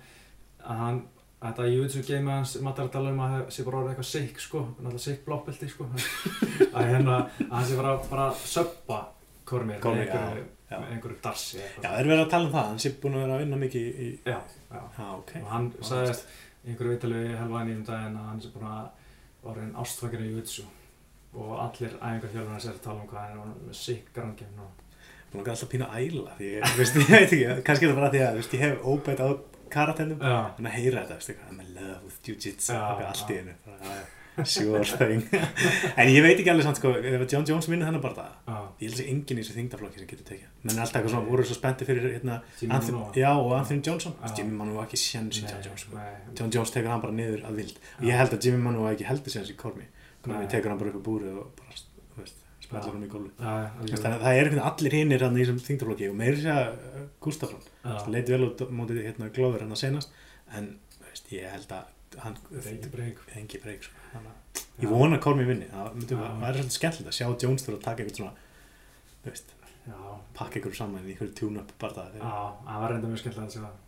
að hann, þetta YouTube game hans, maður að tala um að það sé bara orðið eitthvað sick sko, náttúrulega sick blokkbelti sko, <laughs> að hérna, að hann sé bara, bara að söppa Kormir einhverju, já. Einhverju darsi Já, er verið að tala um það, hann sé búin að vera að vinna mikið í... Já, já. Já, ok. Og hann sagðist einhverju helvaðin í um daginn að hann sé búin að orðin ástfangir í YouTube og allir æfingarþjálfurnar sér að tala um hvað hann er sick grangin og Búin að alltaf pína að æla, því ég, veist, <laughs> ég veit ekki, kannski er það bara því að, veist, ég hef óbætt á karatennum, hann að heyra þetta, veist, I'm in love with jiu-jitsu, eitthvað allt í hennu, <laughs> sure thing. en ég veit ekki alveg samt, sko, ef John Jones vinnur þennan bara það, ég held að sé enginn í þessu þingdaflokki sem getur tekið. Menn er alltaf eitthvað svona, voru svo spenntið fyrir, hérna, Anthony, já, og Anthony Johnson, Já. Jimmy Manu var ekki sjens í Nei, John Jones, sko. John Jones tekur hann bara niður að vild. Já. ég held að Jimmy Manu var ekki heldur sjens í Kormi. Kormi Nei. tekur hann bara upp á búrið og bara, veist, smellir hann í Þannig algjörlega. að það er einhvern allir hinnir í þessum þingdaflokki og meiri sér að Gustafsson Já. leit vel út á mótið hérna Glover hann að senast en veist, ég held að hann Það er engi breyk sko. Ég vona að Kormi vinni það væri svolítið skemmtilegt að sjá Jones þurfa að taka eitthvað svona þú veist, pakka eitthvað saman í eitthvað tune-up bara það það var reynda mjög skemmtilegt að sjá það.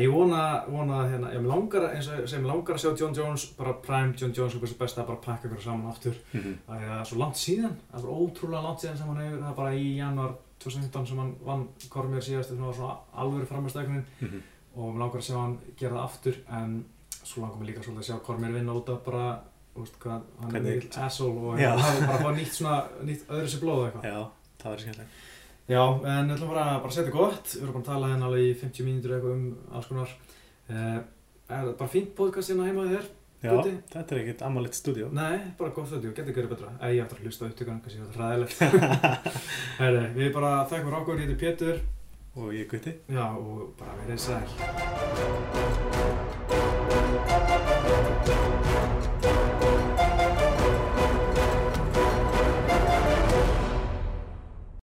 Ég vona, vona að hérna, ég langar, eins og sem langar að sjá John Jones, bara prime John Jones, hversu best að bara pakka ykkur saman aftur. mm -hmm. Það er svo langt síðan, það er bara ótrúlega langt síðan sem hann hefur, það er bara í januar 2015 sem hann vann Kormir síðast, það var svona alvöru framhjörstækunin og mig langar að sjá hann gera það aftur, en svo langar mig líka svolítið að sjá Kormir vinna út af bara, veist hvað, hann er mikill asshole og hann hafa bara fá nýtt svona, nýtt öðru sér blóð eitthvað. já, það var skemmtilegt Já, en við ætlum bara, að setja gott, við erum bara að tala hérna alveg í 50 mínútur eitthvað um alls konar. Uh, er það bara fínt podcast hérna heima þér? já, Gutti? þetta er ekkert ammalitt stúdíó Nei, bara gott þetta, getur verið betra. Æ, ég ætti að hlusta á upptökan, kannski þetta er hræðilegt. <laughs> Herri, við bara þakkum okkur, ég heiti Pétur, og ég gutti já, og bara verið sæl.